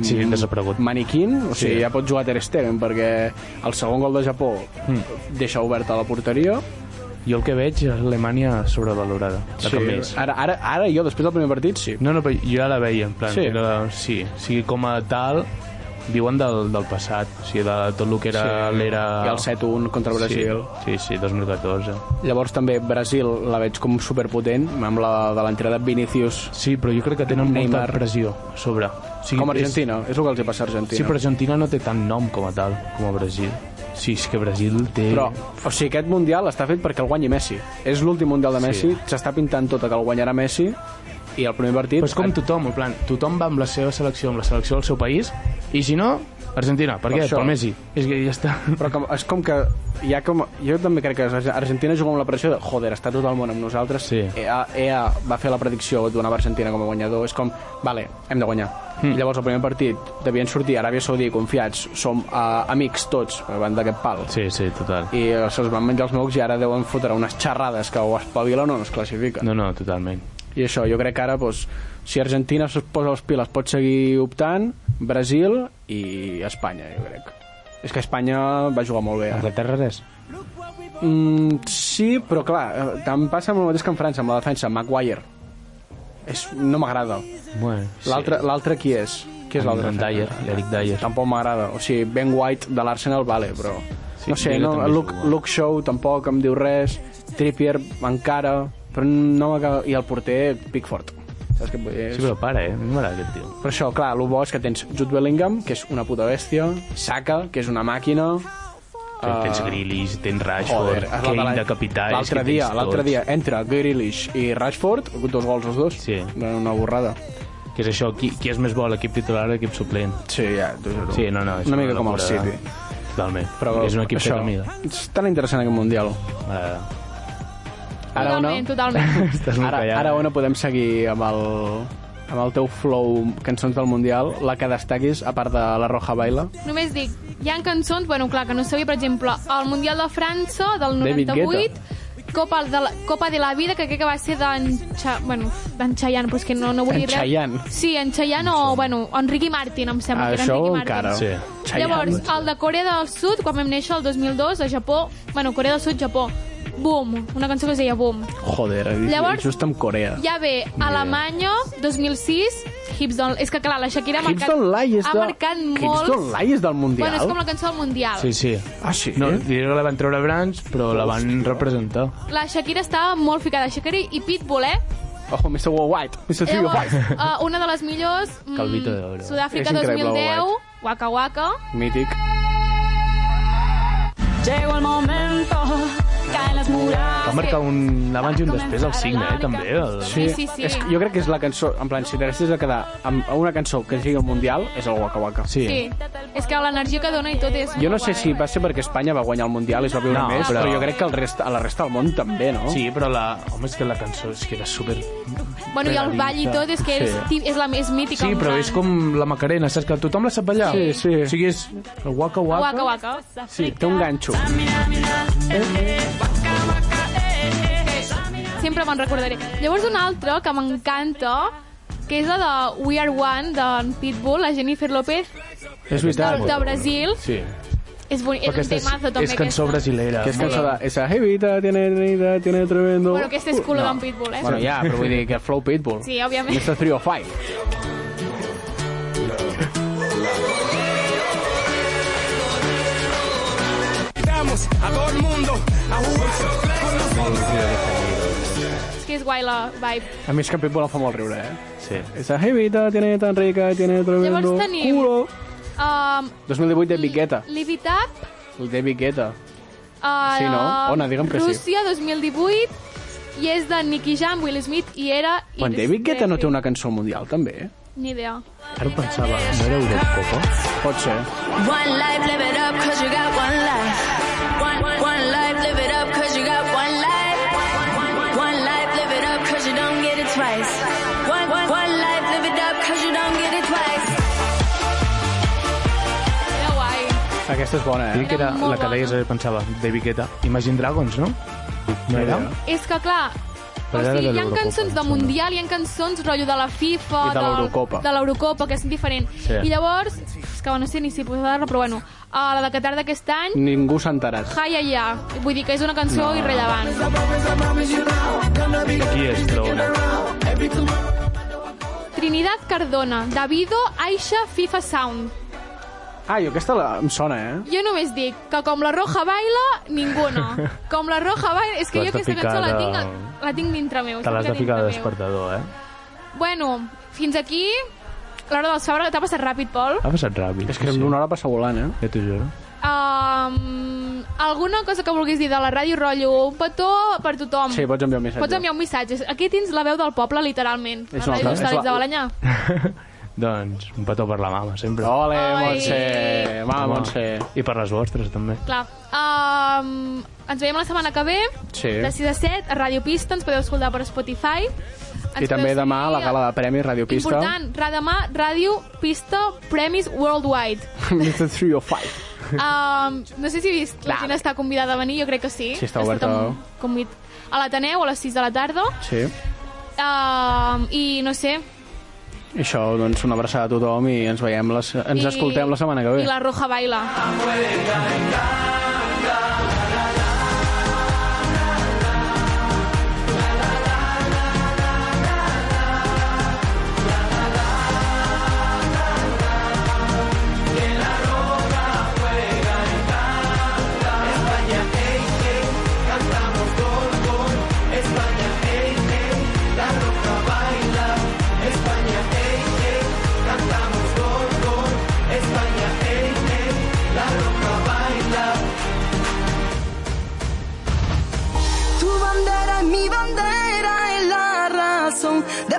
Sí, desaparegut. maniquín, o sigui, Sí. ja pot jugar Ter Stegen, perquè el segon gol de Japó Mm. deixa oberta la porteria. Jo el que veig és Alemanya sobrevalorada, cap més. Ara, ara, ara jo, després del primer partit, sí. No, no, però jo ja la veia, en plan, Sí. sí. era, sí, o sigui, com a tal, diuen del, del passat, o sigui, de tot el que era Sí. l'era... I el 7-1 contra Brasil. Sí, sí, sí, 2014. Llavors també Brasil la veig com superpotent, amb la de l'entrada de Vinicius Sí, però jo crec que tenen Neymar. molta pressió a sobre. O sigui, com és- Argentina, és, el que els hi passa a Argentina. Sí, però Argentina no té tant nom com a tal, com a Brasil. Sí, és que Brasil té... Però, o sigui, aquest Mundial està fet perquè el guanyi Messi. És l'últim Mundial de Messi, Sí. s'està pintant tot que el guanyarà Messi, i el primer partit... Però és com tothom, en plan, tothom va amb la seva selecció, amb la selecció del seu país, i si no, Argentina. Per, Per què? això. Per Messi. És que ja està. Però com, és com que hi ha com... Jo també crec que Argentina juga amb la pressió de joder, està tot el món amb nosaltres. Sí. EA, EA va fer la predicció donava Argentina com a guanyador. És com, vale, hem de guanyar. Mm. I llavors el primer partit devien sortir Aràbia Saudí confiats, som uh, amics tots, van d'aquest pal. Sí, sí, total. I eh, se'ls van menjar els mocs i ara deuen fotre unes xerrades que o espavila o no es classifiquen. No, no, totalment. I això, jo crec que ara, doncs, si Argentina es posa les piles, pot seguir optant, Brasil i Espanya, jo crec. És que Espanya va jugar molt bé. Eh? Anglaterra res. Mm, sí, però clar, eh, també passa amb el mateix que en França, amb la defensa, Maguire. És, no m'agrada. Bueno, L'altre l'altre qui és? Qui és l'altre? Dyer, l'Eric Dyer. Tampoc m'agrada. O sigui, Ben White de l'Arsenal, vale, però... Sí, no sé, no, Luke. Luke Shaw tampoc em diu res. Trippier encara, però no m'acaba... I el porter, Pickford. Saps què et vull dir? Sí, però para, eh? A mi m'agrada aquest tio. Per això, clar, el bo és que tens Jude Bellingham, que és una puta bèstia, Saka, que és una màquina... Uh, tens Grealish, tens Rashford, Joder, de Kane de capità. L'altre que dia, l'altre dia, entre Grealish i Rashford, dos gols els dos. Sí. Una borrada. Que és això, qui, qui és més bo, l'equip titular o l'equip suplent? Sí, ja, t'ho juro. Sí, no, no. és Una mica com el. City. Totalment. Però és un equip això, fet a mida. És tan interessant aquest Mundial. Uh, Ara o no? Totalment, totalment. estàs Ara, callat. ara on podem seguir amb el, amb el teu flow cançons del Mundial, la que destaquis, a part de la Roja Baila. Només dic, hi ha cançons, bueno, clar, que no sabia, per exemple, el Mundial de França del David 98, Copa de la, Copa de la Vida, que crec que va ser d'en Cha, bueno, d'en Chayanne, però és que no, no volia En Chayanne. Sí, en Chayanne o, bueno, en Ricky Martin, em sembla Ah, que era això en Ricky encara. Martin. Sí. Chayanne. Llavors, el de Corea del Sud, quan vam néixer el 2002, a Japó, bueno, Corea del Sud, Japó, Boom, una cançó que es deia Boom. Joder, Llavors- just amb Corea. Ja ve Alemanya, 2006, Hips Don't... És que clar, la Shakira ha Hips marcat, Don't Lie ha de... marcat Hips molt... Don't Lie és del Mundial? Bueno, és com la cançó del Mundial. Sí, sí. Ah, sí? No, diré que la van treure Brands, però la van representar. La Shakira estava molt ficada. Shakira i Pitbull, eh? Ojo, Mr. Worldwide. Mr. Llavors, White. uh, una de les millors... mm, Calvito de oro. Sud-àfrica És increïble, 2010, Waka Waka. Mític. Llegó el momento. Va marcar un abans i un després al signe, eh, també. El... Sí, sí, sí. És, que jo crec que és la cançó, en plan, si t'haguessis de quedar amb una cançó que sigui al Mundial, és el Waka Waka. Sí. Sí. És que l'energia que dona i tot és... Jo no sé si va ser perquè Espanya va guanyar el Mundial i es va viure No, més, però... però- jo crec que el resta, a la resta del món també, no? Sí, però la... Home, és que la cançó és que era super... Bueno, i el ball i tot és que és, Sí. és la més mítica. Sí, però és com la Macarena, saps que tothom la sap ballar? Sí, sí. O sigui, és el waka waka. Waka Waka. Sí, té un ganxo. Sempre me'n recordaré. Llavors un altre que m'encanta, que és la de We Are One, d'en Pitbull, la Jennifer López, És de, veritat. de Brasil. Sí. És, boni, és un aquesta és, temazo, també. és cançó aquesta. brasilera. Que és cançó de... Esa jevita tiene, tiene, tiene tremendo... Bueno, aquest és culo d'en Pitbull, eh? Bueno, ja, però vull dir que Flow Pitbull. Sí, òbviament. Mr. 305. Invitamos a todo el mundo a jugar con nosotros. És que és guai la vibe. A mi és que Pitbull em fa molt riure, eh? Sí. Esa jevita tiene tan rica, tiene tremendo Llavors tenim- culo. Um, 2018 de Guetta. Live It Up, El de Guetta. uh, Sí, no? Ona, digue'm que sí. Rússia 2018, i és de Nicky Jam, Will Smith, i era... Quan David Guetta no té una cançó mundial, també? Ni idea. Ara ho pensava, no era Eurocopa? Pot ser. One life, live it up, cause you got one life. Aquesta és bona, eh? que era la que deies, bona. eh, pensava, David Guetta. Imagine Dragons, no? No era? És que, clar, o sigui, de hi ha cançons de. Mundial, hi ha cançons rotllo de la FIFA, I de l'Eurocopa. de l'Eurocopa, que són diferents. Sí. I llavors, és que no sé ni si posar-la, però bueno, uh, la de Qatar d'aquest any, Ningú s'ha enterat. Jaya Ja. Vull dir que és una cançó irrellevant. Qui és, però una? Trinidad Cardona, Davido, Aisha, FIFA Sound. Ah, jo aquesta la... em sona, eh? Jo només dic que com la Roja baila, ningú no. Com la Roja baila... És que jo aquesta cançó la tinc, de- la tinc dintre meu. Te l'has de ficar de despertador, eh? Bueno, fins aquí l'hora dels Fabra. T'ha passat ràpid, Pol? Ha passat ràpid. És que en una hora passa volant, eh? Ja t'ho juro. Um, alguna cosa que vulguis dir de la ràdio rotllo? Un petó per tothom. Sí, pots enviar un missatge. Pots enviar un missatge. Aquí tens la veu del poble, literalment. És la una ràdio de Balanyà. doncs, un petó per la mama, sempre. Ole, Ai. Montse! Mama, Home. Montse! I per les vostres, també. Clar. Um, ens veiem la setmana que ve, Sí. de 6 a 7, a Ràdio Pista. Ens podeu escoltar per Spotify. Ens I també demà a la gala de Premis Radio Pista. Important, ra- demà Ràdio Pista Premis Worldwide. Mr. 305. Um, no sé si he vist, la gent està convidada a venir, jo crec que sí. Sí, està oberta. un Convid... A l'Ateneu, a les 6 de la tarda. Sí. Uh, I no sé, I això, doncs, una abraçada a tothom i ens veiem, les, ens I- escoltem la setmana que ve. i la Roja baila. that